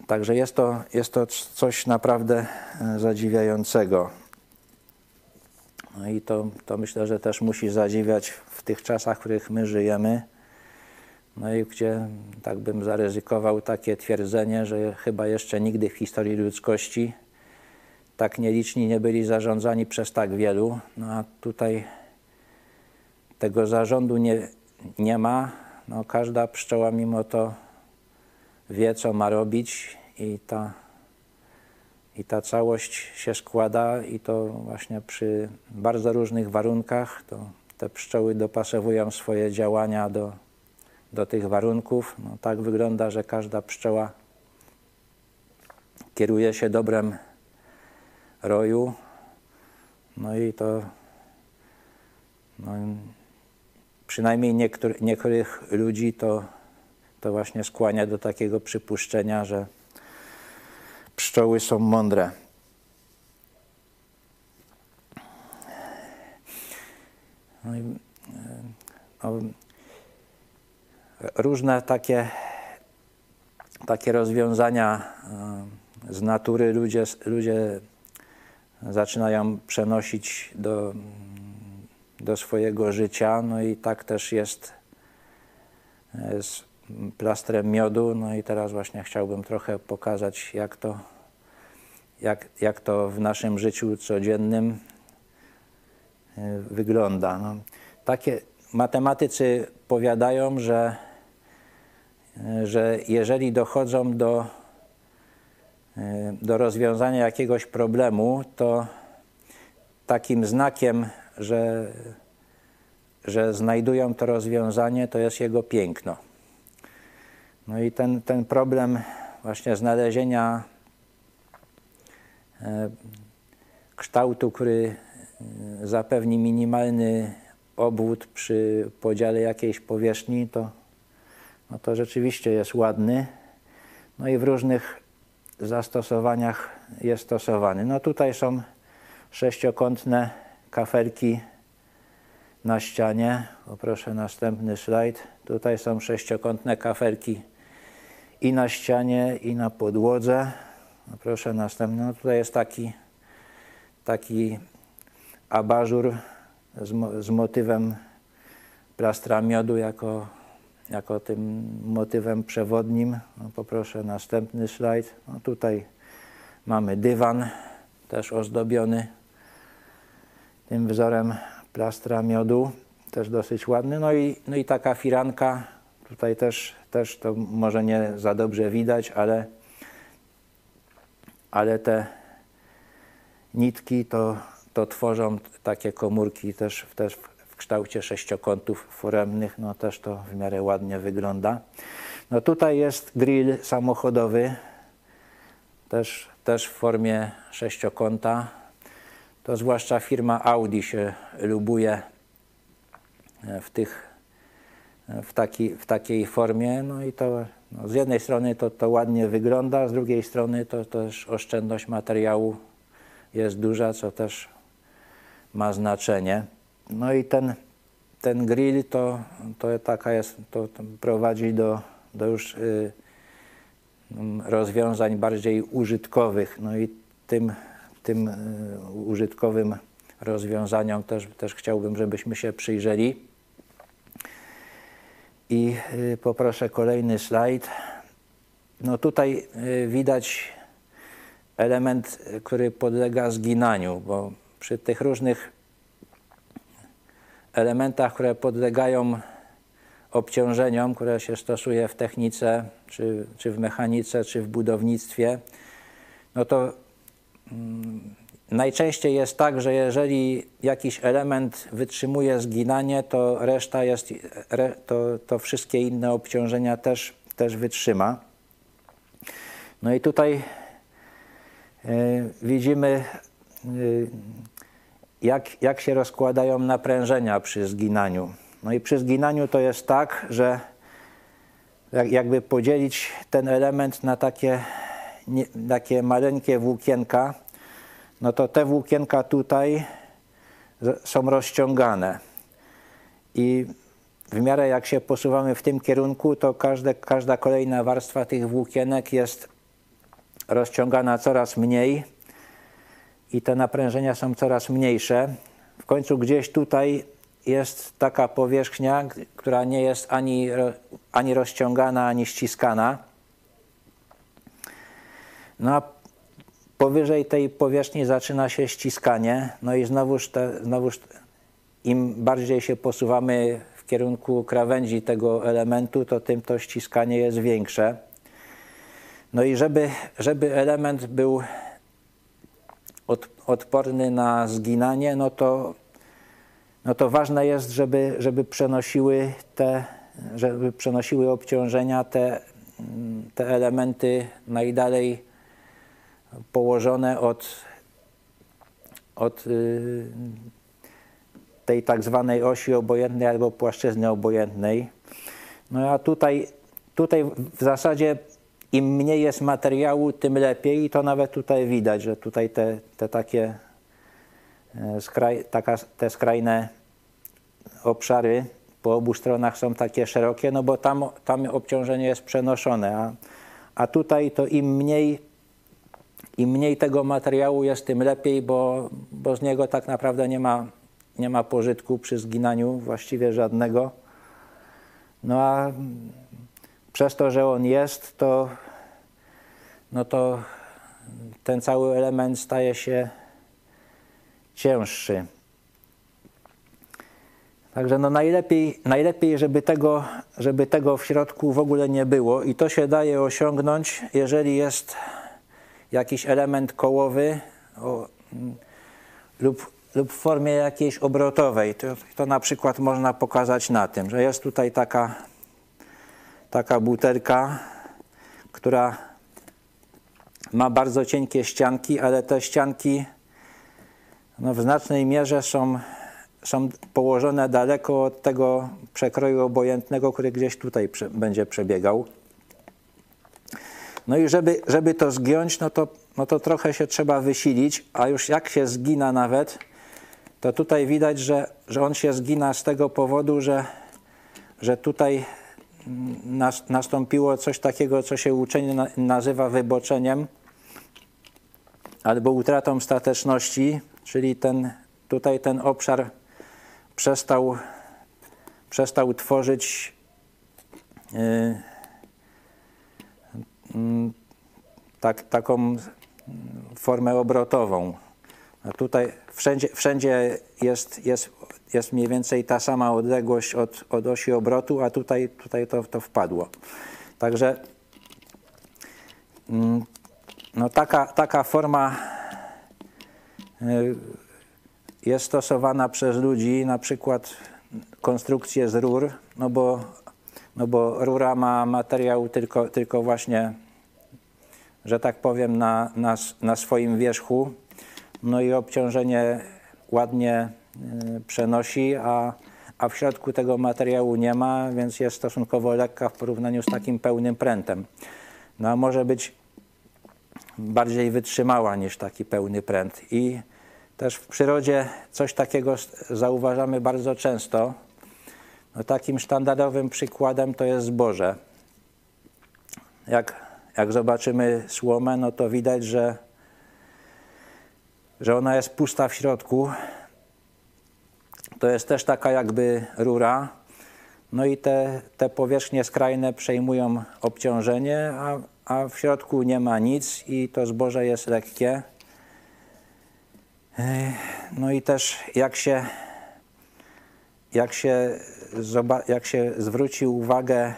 Także jest to, jest to coś naprawdę e, zadziwiającego. No i to, to myślę, że też musi zadziwiać w tych czasach, w których my żyjemy. No i gdzie tak bym zaryzykował takie twierdzenie, że chyba jeszcze nigdy w historii ludzkości tak nieliczni nie byli zarządzani przez tak wielu. No a tutaj tego zarządu nie, nie ma. No każda pszczoła mimo to wie, co ma robić i ta i ta całość się składa i to właśnie przy bardzo różnych warunkach to te pszczoły dopasowują swoje działania do, do tych warunków. No, tak wygląda, że każda pszczoła kieruje się dobrem roju. No i to no, przynajmniej niektóry, niektórych ludzi to, to właśnie skłania do takiego przypuszczenia, że pszczoły są mądre. No i, no, różne takie, takie rozwiązania e, z natury ludzie, ludzie zaczynają przenosić do, do swojego życia. No i tak też jest e, z plastrem miodu. No i teraz właśnie chciałbym trochę pokazać, jak to, jak, jak to w naszym życiu codziennym e, wygląda. No, takie matematycy powiadają, że, że jeżeli dochodzą do, do rozwiązania jakiegoś problemu, to takim znakiem że, że znajdują to rozwiązanie, to jest jego piękno. No i ten, ten problem właśnie znalezienia e, kształtu, który e, zapewni minimalny obwód przy podziale jakiejś powierzchni, to, no to rzeczywiście jest ładny. No i w różnych zastosowaniach jest stosowany. No tutaj są sześciokątne kafelki na ścianie. Poproszę następny slajd. Tutaj są sześciokątne kafelki i na ścianie, i na podłodze. Proszę następny. No tutaj jest taki, taki abażur z, z motywem plastra miodu jako, jako tym motywem przewodnim. No poproszę następny slajd. No tutaj mamy dywan też ozdobiony tym wzorem plastra miodu, też dosyć ładny. No i, no i taka firanka, tutaj też, też to może nie za dobrze widać, ale, ale te nitki to, to tworzą takie komórki też, też w kształcie sześciokątów foremnych, no też to w miarę ładnie wygląda. No tutaj jest grill samochodowy, też, też w formie sześciokąta, to zwłaszcza firma Audi się lubuje e, w, tych, e, w, taki, w takiej formie. No i to no z jednej strony to, to ładnie wygląda, z drugiej strony to, to też oszczędność materiału jest duża, co też ma znaczenie. No i ten, ten grill to, to taka jest, to, to prowadzi do, do już y, rozwiązań bardziej użytkowych. No i tym tym e, użytkowym rozwiązaniom też, też chciałbym, żebyśmy się przyjrzeli. I e, poproszę kolejny slajd. No tutaj e, widać element, który podlega zginaniu, bo przy tych różnych elementach, które podlegają obciążeniom, które się stosuje w technice, czy, czy w mechanice, czy w budownictwie, no to Mm, najczęściej jest tak, że jeżeli jakiś element wytrzymuje zginanie, to reszta jest, to, to wszystkie inne obciążenia też, też wytrzyma. No i tutaj y, widzimy, y, jak, jak się rozkładają naprężenia przy zginaniu. No i przy zginaniu to jest tak, że jakby podzielić ten element na takie nie, takie maleńkie włókienka, no to te włókienka tutaj są rozciągane. I w miarę jak się posuwamy w tym kierunku, to każde, każda kolejna warstwa tych włókienek jest rozciągana coraz mniej i te naprężenia są coraz mniejsze. W końcu gdzieś tutaj jest taka powierzchnia, która nie jest ani, ani rozciągana, ani ściskana. No a powyżej tej powierzchni zaczyna się ściskanie, no i znowuż, te, znowuż im bardziej się posuwamy w kierunku krawędzi tego elementu, to tym to ściskanie jest większe. No i żeby, żeby element był odporny na zginanie, no to, no to ważne jest, żeby, żeby przenosiły te, żeby przenosiły obciążenia te, te elementy najdalej położone od, od y, tej tak zwanej osi obojętnej albo płaszczyzny obojętnej. No a tutaj, tutaj w zasadzie im mniej jest materiału, tym lepiej i to nawet tutaj widać, że tutaj te, te takie e, skraj, taka, te skrajne obszary po obu stronach są takie szerokie, no bo tam, tam obciążenie jest przenoszone, a, a tutaj to im mniej, im mniej tego materiału jest, tym lepiej, bo, bo z niego tak naprawdę nie ma, nie ma pożytku przy zginaniu właściwie żadnego. No a przez to, że on jest, to, no to ten cały element staje się cięższy. Także no najlepiej, najlepiej żeby, tego, żeby tego w środku w ogóle nie było i to się daje osiągnąć, jeżeli jest jakiś element kołowy o, lub, lub w formie jakiejś obrotowej. To, to na przykład można pokazać na tym, że jest tutaj taka taka butelka, która ma bardzo cienkie ścianki, ale te ścianki no, w znacznej mierze są, są położone daleko od tego przekroju obojętnego, który gdzieś tutaj prze, będzie przebiegał. No i żeby, żeby to zgiąć, no to, no to trochę się trzeba wysilić, a już jak się zgina nawet, to tutaj widać, że, że on się zgina z tego powodu, że, że tutaj nastąpiło coś takiego, co się uczenie nazywa wyboczeniem albo utratą stateczności, czyli ten, tutaj ten obszar przestał, przestał tworzyć yy, tak, taką formę obrotową. Tutaj wszędzie, wszędzie jest, jest jest mniej więcej ta sama odległość od, od osi obrotu, a tutaj, tutaj to, to wpadło. Także mm, no taka, taka forma y, jest stosowana przez ludzi, na przykład konstrukcje z rur, no bo, no bo rura ma materiał tylko, tylko właśnie, że tak powiem, na, na, na swoim wierzchu, no i obciążenie ładnie Y, przenosi, a, a w środku tego materiału nie ma, więc jest stosunkowo lekka w porównaniu z takim pełnym prętem. No a może być bardziej wytrzymała niż taki pełny pręt. I też w przyrodzie coś takiego zauważamy bardzo często. No takim standardowym przykładem to jest zboże. Jak, jak zobaczymy słomę, no to widać, że, że ona jest pusta w środku, to jest też taka jakby rura. No i te, te powierzchnie skrajne przejmują obciążenie, a, a w środku nie ma nic i to zboże jest lekkie. No i też jak się, jak się, jak się zwróci uwagę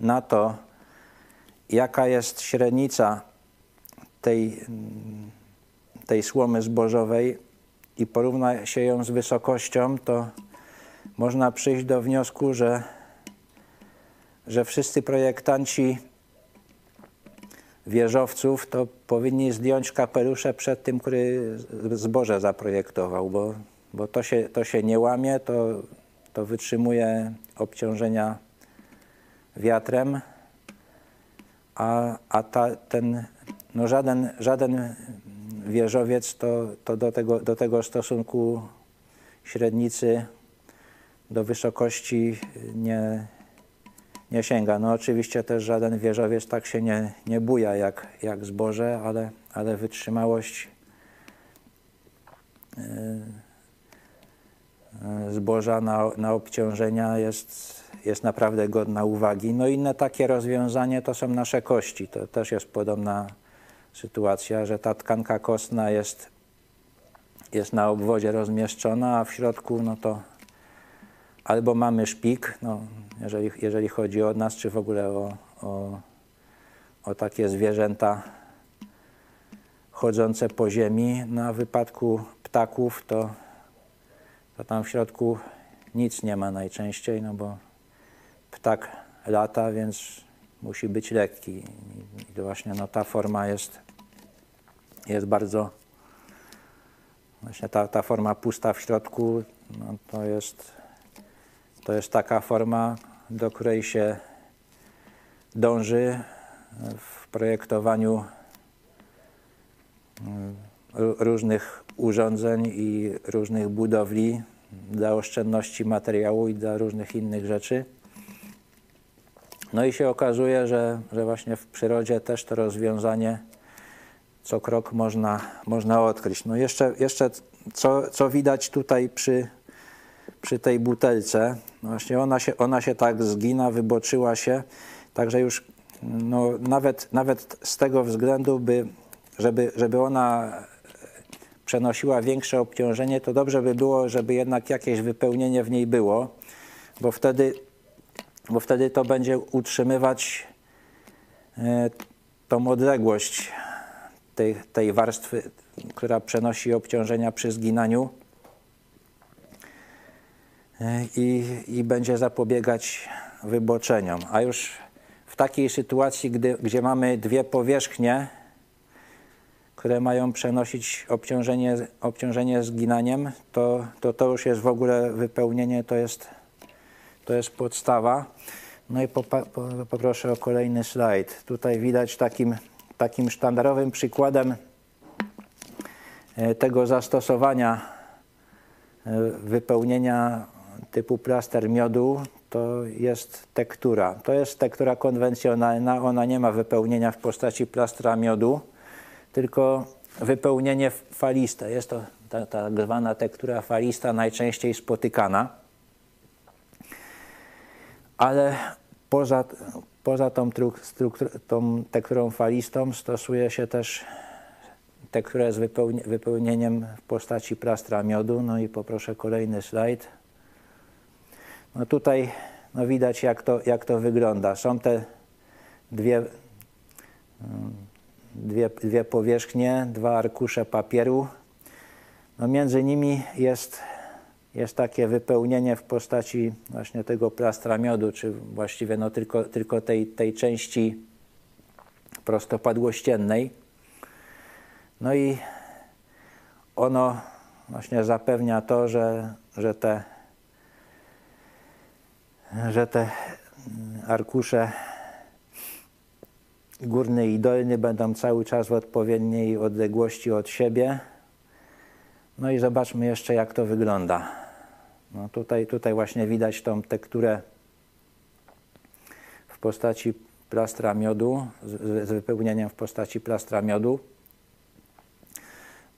na to, jaka jest średnica tej, tej słomy zbożowej, i porówna się ją z wysokością, to można przyjść do wniosku, że, że wszyscy projektanci wieżowców to powinni zdjąć kapelusze przed tym, który zboże zaprojektował, bo, bo to, się, to się nie łamie, to, to wytrzymuje obciążenia wiatrem, a, a ta, ten, no żaden, żaden wieżowiec to, to do, tego, do tego stosunku średnicy do wysokości nie, nie sięga. No oczywiście też żaden wieżowiec tak się nie, nie buja jak, jak zboże, ale, ale wytrzymałość yy, zboża na, na obciążenia jest, jest naprawdę godna uwagi. No inne takie rozwiązanie to są nasze kości. To też jest podobna sytuacja, że ta tkanka kostna jest, jest na obwodzie rozmieszczona, a w środku no to albo mamy szpik, no, jeżeli, jeżeli chodzi o nas, czy w ogóle o, o, o takie zwierzęta chodzące po ziemi. Na wypadku ptaków to, to tam w środku nic nie ma najczęściej, no bo ptak lata, więc musi być lekki. I to właśnie no, ta forma jest, jest bardzo, właśnie ta, ta forma pusta w środku, no, to, jest, to jest taka forma, do której się dąży w projektowaniu mm, różnych urządzeń i różnych budowli dla oszczędności materiału i dla różnych innych rzeczy. No i się okazuje, że, że właśnie w przyrodzie też to rozwiązanie co krok można, można odkryć. No jeszcze, jeszcze co, co widać tutaj przy, przy tej butelce, no właśnie ona się, ona się tak zgina, wyboczyła się, także już no, nawet, nawet z tego względu, by, żeby, żeby ona przenosiła większe obciążenie, to dobrze by było, żeby jednak jakieś wypełnienie w niej było, bo wtedy, bo wtedy to będzie utrzymywać e, tą odległość tej, tej warstwy, która przenosi obciążenia przy zginaniu e, i, i będzie zapobiegać wyboczeniom. A już w takiej sytuacji, gdy, gdzie mamy dwie powierzchnie, które mają przenosić obciążenie, obciążenie zginaniem, to, to to już jest w ogóle wypełnienie, to jest, to jest podstawa. No i poproszę o kolejny slajd. Tutaj widać takim, takim sztandarowym przykładem e, tego zastosowania e, wypełnienia typu plaster miodu to jest tektura. To jest tektura konwencjonalna, ona nie ma wypełnienia w postaci plastra miodu tylko wypełnienie faliste. Jest to ta, tak zwana tektura falista najczęściej spotykana. Ale poza, poza tą, tą tekturą falistą stosuje się też tekturę z wypełni wypełnieniem w postaci plastra miodu. No i poproszę kolejny slajd. No tutaj no widać jak to, jak to wygląda. Są te dwie dwie, dwie powierzchnie, dwa arkusze papieru. No między nimi jest, jest takie wypełnienie w postaci właśnie tego plastra miodu, czy właściwie no tylko, tylko tej, tej części prostopadłościennej. No i ono właśnie zapewnia to, że, że te że te arkusze górny i dolny będą cały czas w odpowiedniej odległości od siebie. No i zobaczmy jeszcze, jak to wygląda. No tutaj, tutaj właśnie widać tą tekturę w postaci plastra miodu, z, z wypełnieniem w postaci plastra miodu.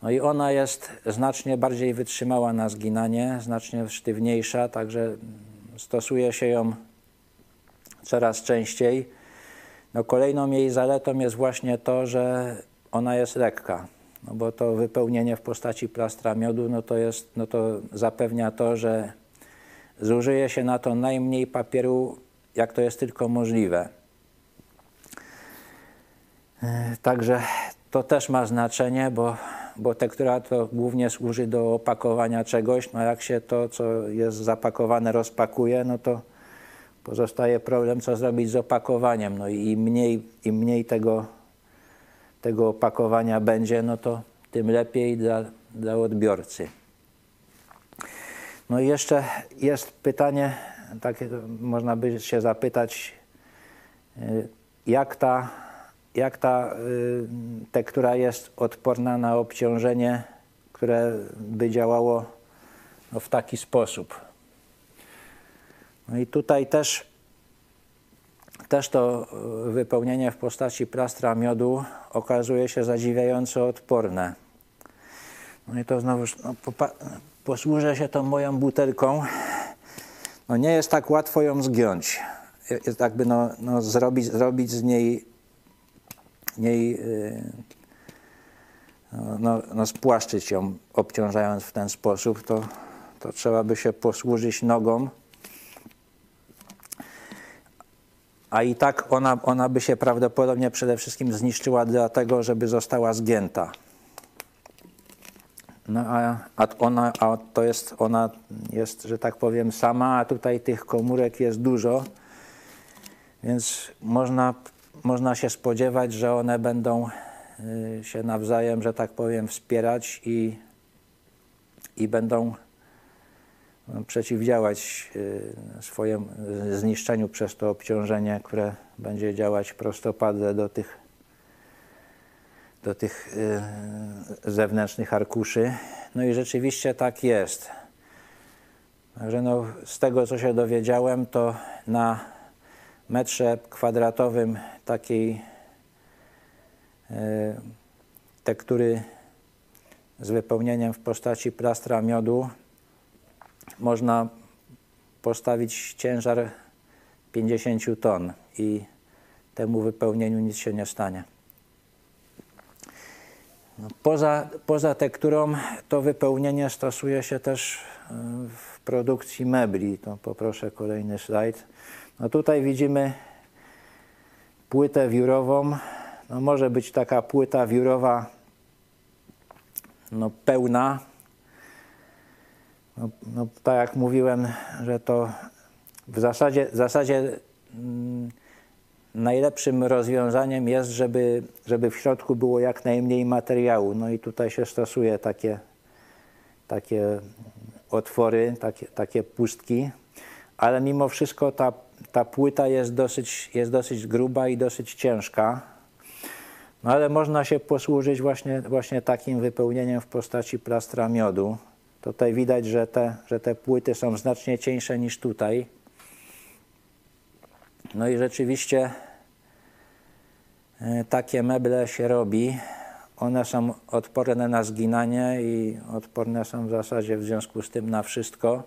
No i ona jest znacznie bardziej wytrzymała na zginanie, znacznie sztywniejsza, także stosuje się ją coraz częściej. No kolejną jej zaletą jest właśnie to, że ona jest lekka, no bo to wypełnienie w postaci plastra miodu, no to, jest, no to zapewnia to, że zużyje się na to najmniej papieru, jak to jest tylko możliwe. E, także to też ma znaczenie, bo, bo tektura to głównie służy do opakowania czegoś. No jak się to, co jest zapakowane, rozpakuje, no to pozostaje problem, co zrobić z opakowaniem. No i mniej, im mniej tego, tego opakowania będzie, no to tym lepiej dla, dla odbiorcy. No i jeszcze jest pytanie, takie można by się zapytać, y, jak ta, jak ta y, tektura jest odporna na obciążenie, które by działało no, w taki sposób. No i tutaj też, też to e, wypełnienie w postaci plastra miodu okazuje się zadziwiająco odporne. No i to znowu no, posłużę się tą moją butelką. No nie jest tak łatwo ją zgiąć. Jest jakby no, no zrobić, zrobić z niej, niej yy, no, no, spłaszczyć ją, obciążając w ten sposób, to, to trzeba by się posłużyć nogą a i tak ona, ona by się prawdopodobnie przede wszystkim zniszczyła dlatego, żeby została zgięta. No a, a ona, a to jest, ona jest, że tak powiem, sama, a tutaj tych komórek jest dużo, więc można, można się spodziewać, że one będą y, się nawzajem, że tak powiem, wspierać i, i będą przeciwdziałać y, swojemu zniszczeniu przez to obciążenie, które będzie działać prostopadle do tych do tych y, zewnętrznych arkuszy. No i rzeczywiście tak jest. Także no, z tego, co się dowiedziałem, to na metrze kwadratowym takiej y, tektury z wypełnieniem w postaci plastra miodu można postawić ciężar 50 ton i temu wypełnieniu nic się nie stanie. No, poza, poza tekturą to wypełnienie stosuje się też e, w produkcji mebli. To poproszę kolejny slajd. No tutaj widzimy płytę wiórową. No może być taka płyta wiórowa no pełna. No, no, tak jak mówiłem, że to w zasadzie, w zasadzie mm, najlepszym rozwiązaniem jest, żeby, żeby w środku było jak najmniej materiału. No i tutaj się stosuje takie, takie otwory, takie, takie pustki, ale mimo wszystko ta, ta płyta jest dosyć, jest dosyć gruba i dosyć ciężka. No ale można się posłużyć właśnie, właśnie takim wypełnieniem w postaci plastra miodu. Tutaj widać, że te, że te płyty są znacznie cieńsze niż tutaj. No i rzeczywiście e, takie meble się robi. One są odporne na zginanie i odporne są w zasadzie w związku z tym na wszystko.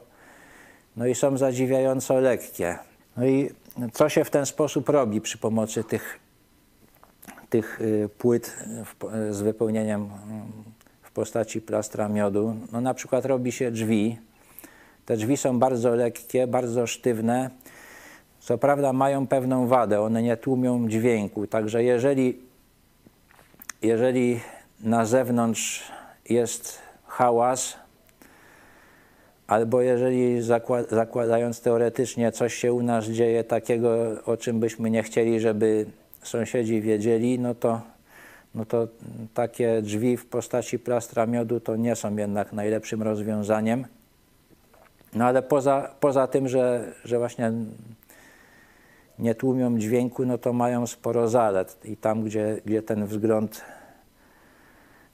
No i są zadziwiająco lekkie. No i co się w ten sposób robi przy pomocy tych, tych y, płyt z wypełnieniem mm, postaci plastra miodu? No na przykład robi się drzwi. Te drzwi są bardzo lekkie, bardzo sztywne co prawda mają pewną wadę, one nie tłumią dźwięku, także jeżeli, jeżeli na zewnątrz jest hałas, albo jeżeli zakładając teoretycznie coś się u nas dzieje takiego, o czym byśmy nie chcieli, żeby sąsiedzi wiedzieli, no to, no to takie drzwi w postaci plastra miodu to nie są jednak najlepszym rozwiązaniem. No ale poza, poza tym, że, że właśnie nie tłumią dźwięku, no to mają sporo zalet. I tam, gdzie, gdzie ten wzgląd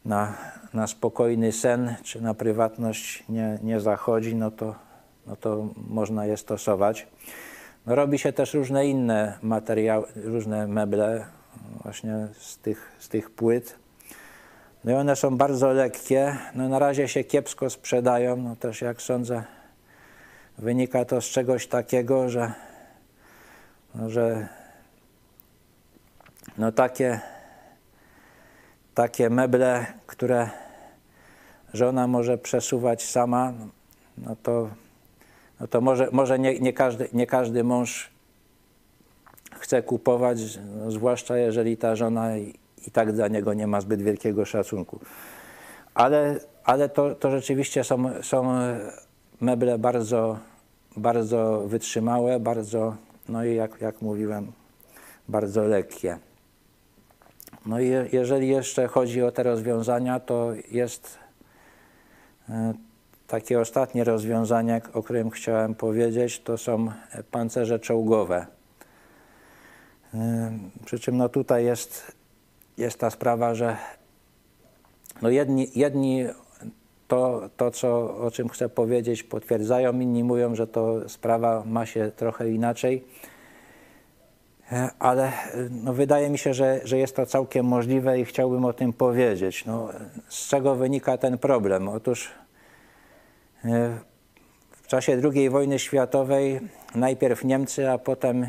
na, na spokojny sen czy na prywatność nie, nie zachodzi, no to, no to można je stosować. No robi się też różne inne materiały, różne meble właśnie z tych, z tych płyt. No i one są bardzo lekkie. No na razie się kiepsko sprzedają. No też jak sądzę, wynika to z czegoś takiego, że no, że no takie, takie meble, które żona może przesuwać sama, no to, no to może, może nie, nie, każdy, nie każdy mąż chce kupować, no zwłaszcza jeżeli ta żona i, tak dla niego nie ma zbyt wielkiego szacunku. Ale, ale to, to rzeczywiście są, są meble bardzo, bardzo wytrzymałe, bardzo no i jak, jak mówiłem, bardzo lekkie. No i jeżeli jeszcze chodzi o te rozwiązania, to jest e, takie ostatnie rozwiązanie, o którym chciałem powiedzieć, to są pancerze czołgowe. Przy czym no tutaj jest, jest ta sprawa, że no jedni, jedni to, to co, o czym chcę powiedzieć, potwierdzają, inni mówią, że to sprawa ma się trochę inaczej. E, ale e, no, wydaje mi się, że, że jest to całkiem możliwe i chciałbym o tym powiedzieć. No, z czego wynika ten problem? Otóż e, w czasie II wojny światowej najpierw Niemcy, a potem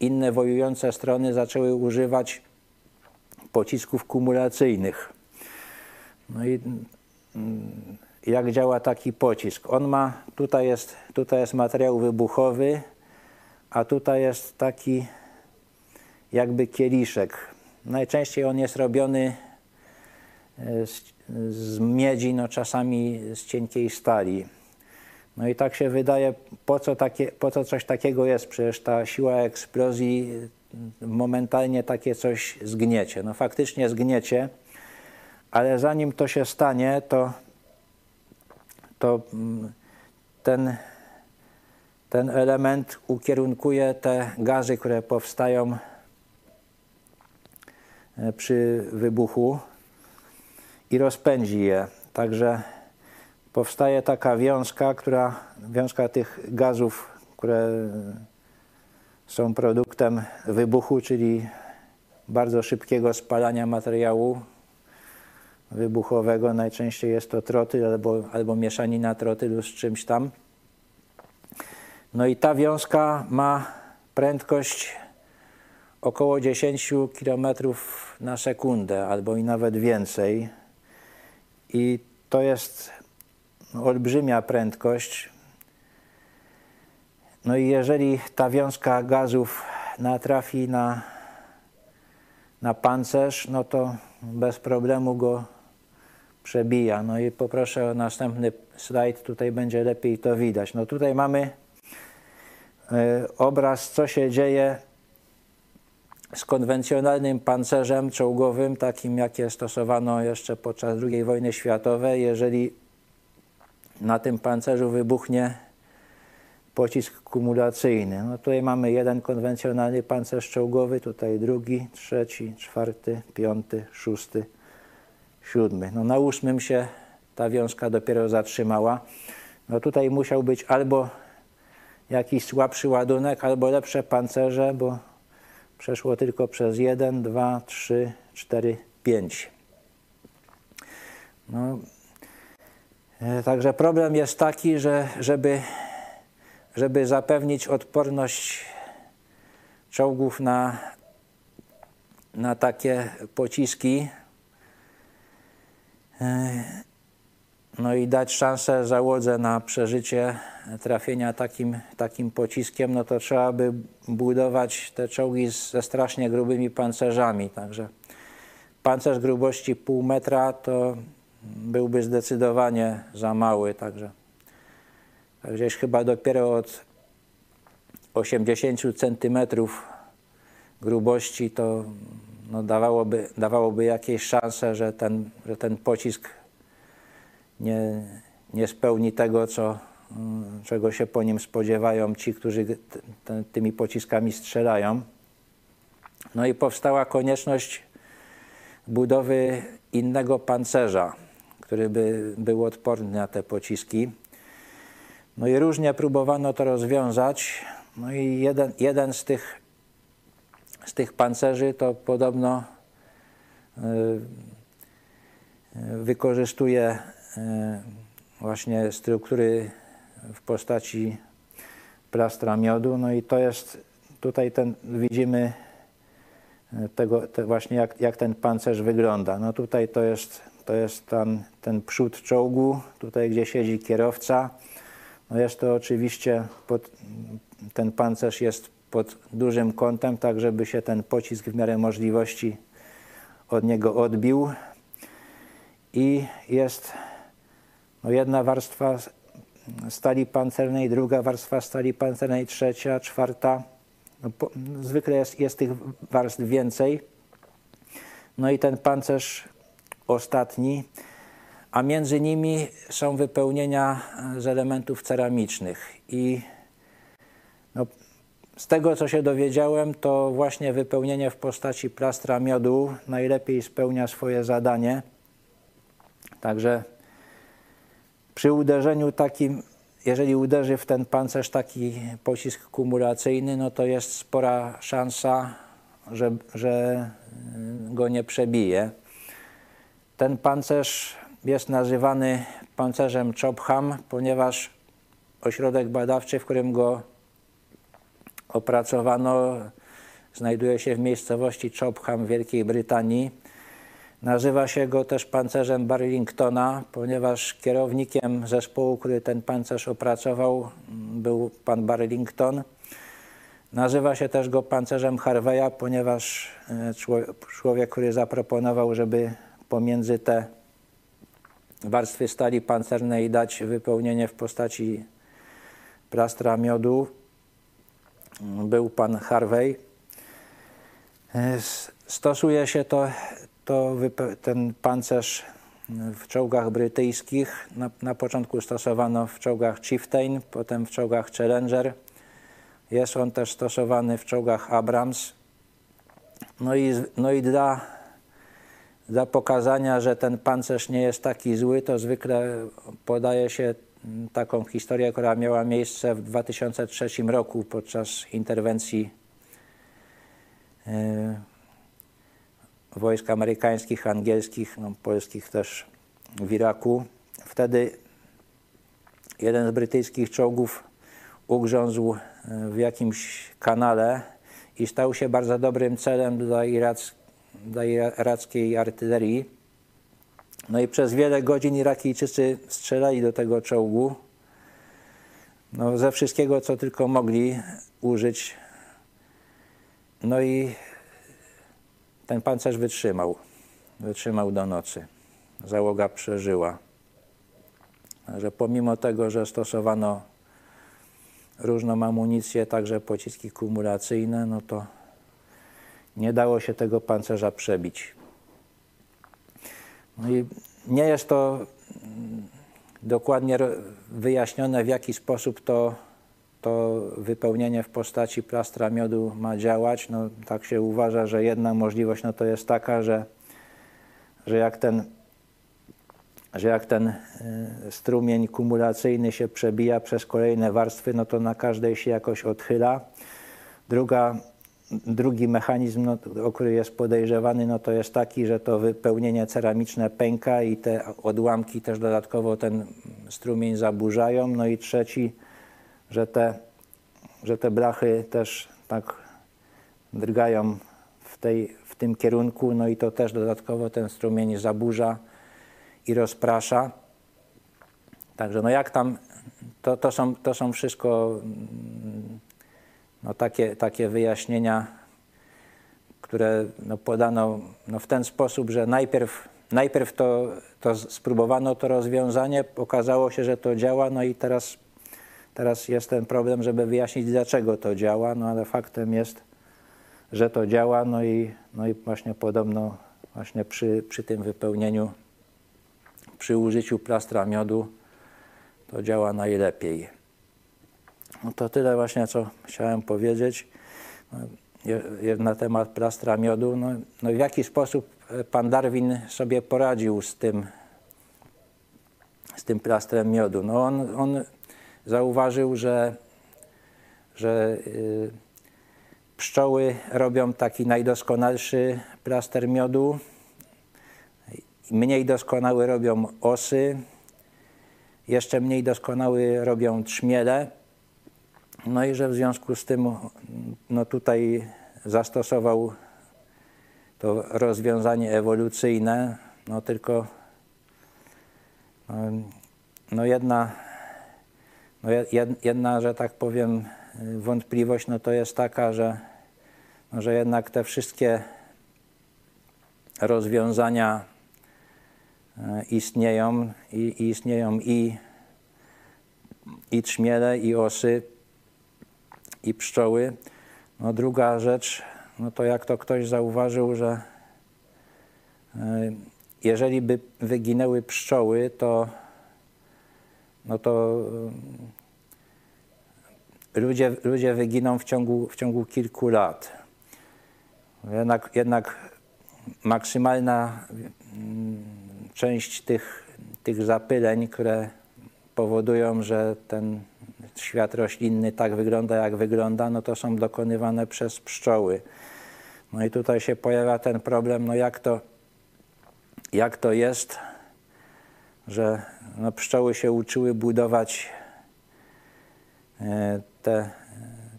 inne wojujące strony zaczęły używać pocisków kumulacyjnych. No i mm, jak działa taki pocisk? On ma, tutaj jest, tutaj jest materiał wybuchowy, a tutaj jest taki jakby kieliszek. Najczęściej on jest robiony z, z miedzi, no czasami z cienkiej stali. No i tak się wydaje, po co, takie, po co coś takiego jest? Przecież ta siła eksplozji momentalnie takie coś zgniecie. No faktycznie zgniecie, ale zanim to się stanie, to, to mm, ten, ten element ukierunkuje te gazy, które powstają e, przy wybuchu i rozpędzi je. Także powstaje taka wiązka, która, wiązka tych gazów, które są produktem wybuchu, czyli bardzo szybkiego spalania materiału wybuchowego. Najczęściej jest to trotyl albo, albo mieszanina trotylu z czymś tam. No i ta wiązka ma prędkość około 10 km na sekundę, albo i nawet więcej. I to jest olbrzymia prędkość. No i jeżeli ta wiązka gazów natrafi na, na pancerz, no to bez problemu go przebija. No i poproszę o następny slajd, tutaj będzie lepiej to widać. No tutaj mamy y, obraz, co się dzieje z konwencjonalnym pancerzem czołgowym, takim jakie stosowano jeszcze podczas II wojny światowej. Jeżeli na tym pancerzu wybuchnie pocisk kumulacyjny. No tutaj mamy jeden konwencjonalny pancerz czołgowy, tutaj drugi, trzeci, czwarty, piąty, szósty, siódmy. No na ósmym się ta wiązka dopiero zatrzymała. No tutaj musiał być albo jakiś słabszy ładunek, albo lepsze pancerze, bo przeszło tylko przez jeden, dwa, trzy, cztery, pięć. No, także problem jest taki, że żeby żeby zapewnić odporność czołgów na, na takie pociski, e, no i dać szansę załodze na przeżycie trafienia takim, takim pociskiem, no to trzeba by budować te czołgi ze strasznie grubymi pancerzami. Także pancerz grubości pół metra to byłby zdecydowanie za mały. Także gdzieś chyba dopiero od 80 centymetrów grubości to no, dawałoby, dawałoby jakieś szanse, że ten, że ten pocisk nie, nie spełni tego, co, mm, czego się po nim spodziewają ci, którzy tymi pociskami strzelają. No i powstała konieczność budowy innego pancerza, który by był odporny na te pociski. No i różnie próbowano to rozwiązać. No i jeden, jeden z, tych, z tych pancerzy to podobno y, y, wykorzystuje y, właśnie struktury w postaci plastra miodu. No i to jest, tutaj ten, widzimy tego, te właśnie jak, jak ten pancerz wygląda. No tutaj to jest, to jest ten, ten przód czołgu, tutaj gdzie siedzi kierowca. No jest to oczywiście, pod, ten pancerz jest pod dużym kątem, tak żeby się ten pocisk w miarę możliwości od niego odbił. I jest no jedna warstwa stali pancernej, druga warstwa stali pancernej, trzecia, czwarta. No po, zwykle jest, jest tych warstw więcej. No i ten pancerz ostatni a między nimi są wypełnienia z elementów ceramicznych. I no, z tego, co się dowiedziałem, to właśnie wypełnienie w postaci plastra miodu najlepiej spełnia swoje zadanie. Także przy uderzeniu takim, jeżeli uderzy w ten pancerz taki pocisk kumulacyjny, no to jest spora szansa, że, że go nie przebije. Ten pancerz jest nazywany pancerzem Chopham, ponieważ ośrodek badawczy, w którym go opracowano, znajduje się w miejscowości Chopham w Wielkiej Brytanii. Nazywa się go też pancerzem Barlingtona, ponieważ kierownikiem zespołu, który ten pancerz opracował, był pan Barlington. Nazywa się też go pancerzem Harveya, ponieważ e, człowiek, który zaproponował, żeby pomiędzy te warstwy stali pancernej dać wypełnienie w postaci plastra miodu był pan Harvey. Stosuje się to, to ten pancerz w czołgach brytyjskich. Na, na początku stosowano w czołgach Chieftain, potem w czołgach Challenger. Jest on też stosowany w czołgach Abrams. No i, no i dla, dla pokazania, że ten pancerz nie jest taki zły, to zwykle podaje się taką historię, która miała miejsce w 2003 roku podczas interwencji e, wojsk amerykańskich, angielskich, no, polskich też w Iraku. Wtedy jeden z brytyjskich czołgów ugrzązł e, w jakimś kanale i stał się bardzo dobrym celem dla, irac, dla irackiej artylerii. No i przez wiele godzin Irakijczycy strzelali do tego czołgu. No, ze wszystkiego, co tylko mogli użyć. No i ten pancerz wytrzymał. Wytrzymał do nocy. Załoga przeżyła. Że pomimo tego, że stosowano różną amunicję, także pociski kumulacyjne, no to nie dało się tego pancerza przebić. No i nie jest to dokładnie wyjaśnione, w jaki sposób to to wypełnienie w postaci plastra miodu ma działać. No, tak się uważa, że jedna możliwość no, to jest taka, że, że jak ten, że jak ten y, strumień kumulacyjny się przebija przez kolejne warstwy, no to na każdej się jakoś odchyla. Druga, drugi mechanizm, no, o który jest podejrzewany, no to jest taki, że to wypełnienie ceramiczne pęka i te odłamki też dodatkowo ten strumień zaburzają. No i trzeci, że te, że te blachy też tak drgają w, tej, w tym kierunku, no i to też dodatkowo ten strumień zaburza i rozprasza. Także no jak tam, to, to, są, to są wszystko mm, no takie, takie wyjaśnienia, które no podano no w ten sposób, że najpierw, najpierw to, to spróbowano to rozwiązanie, okazało się, że to działa, no i teraz Teraz jest ten problem, żeby wyjaśnić, dlaczego to działa, no ale faktem jest, że to działa, no i, no i właśnie podobno właśnie przy, przy tym wypełnieniu, przy użyciu plastra miodu to działa najlepiej. No to tyle właśnie, co chciałem powiedzieć no, na temat plastra miodu. No, no w jaki sposób pan Darwin sobie poradził z tym, z tym plastrem miodu? No on, on zauważył, że, że y, pszczoły robią taki najdoskonalszy plaster miodu, mniej doskonały robią osy, jeszcze mniej doskonały robią trzmiele. No i że w związku z tym no tutaj zastosował to rozwiązanie ewolucyjne, no tylko no, no jedna no jedna, że tak powiem, wątpliwość no to jest taka, że, no że jednak te wszystkie rozwiązania e, istnieją i, istnieją i, i trzmiele, i osy, i pszczoły. No druga rzecz, no to jak to ktoś zauważył, że e, jeżeli by wyginęły pszczoły, to no to y, ludzie, ludzie wyginą w ciągu, w ciągu kilku lat. Jednak, jednak maksymalna mm, część tych, tych zapyleń, które powodują, że ten świat roślinny tak wygląda, jak wygląda, no to są dokonywane przez pszczoły. No i tutaj się pojawia ten problem, no jak to, jak to jest, że no, pszczoły się uczyły budować e, te,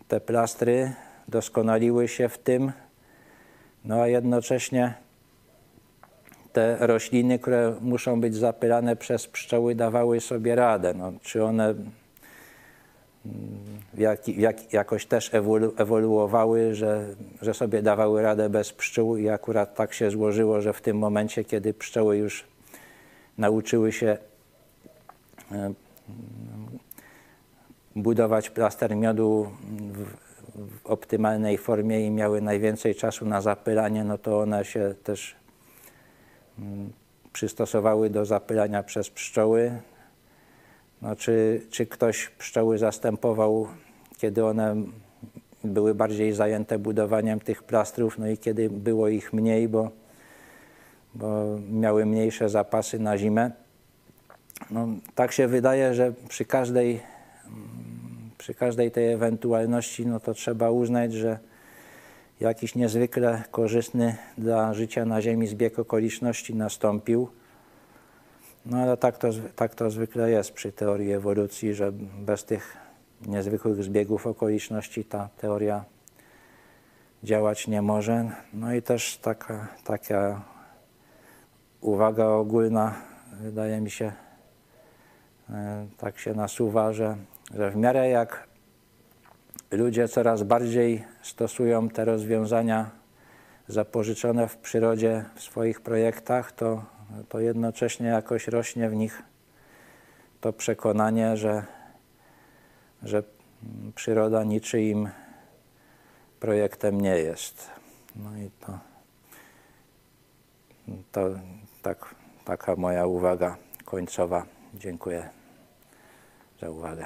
te plastry, doskonaliły się w tym, no a jednocześnie te rośliny, które muszą być zapylane przez pszczoły, dawały sobie radę. No, czy one jak, jak, jakoś też ewolu, ewoluowały, że, że sobie dawały radę bez pszczół i akurat tak się złożyło, że w tym momencie, kiedy pszczoły już nauczyły się budować plaster miodu w, w optymalnej formie i miały najwięcej czasu na zapylanie, no to one się też mm, przystosowały do zapylania przez pszczoły. No, czy, czy ktoś pszczoły zastępował, kiedy one były bardziej zajęte budowaniem tych plastrów, no i kiedy było ich mniej, bo, bo miały mniejsze zapasy na zimę. No, tak się wydaje, że przy każdej, przy każdej tej ewentualności, no to trzeba uznać, że jakiś niezwykle korzystny dla życia na Ziemi zbieg okoliczności nastąpił. No ale tak to, tak to zwykle jest przy teorii ewolucji, że bez tych niezwykłych zbiegów okoliczności ta teoria działać nie może. No i też taka, taka uwaga ogólna, wydaje mi się, e, tak się nasuwa, że, że w miarę jak ludzie coraz bardziej stosują te rozwiązania zapożyczone w przyrodzie w swoich projektach, to, to jednocześnie jakoś rośnie w nich to przekonanie, że że przyroda niczyim projektem nie jest. No i to, to tak, taka moja uwaga końcowa. Dziękuję za uwagę.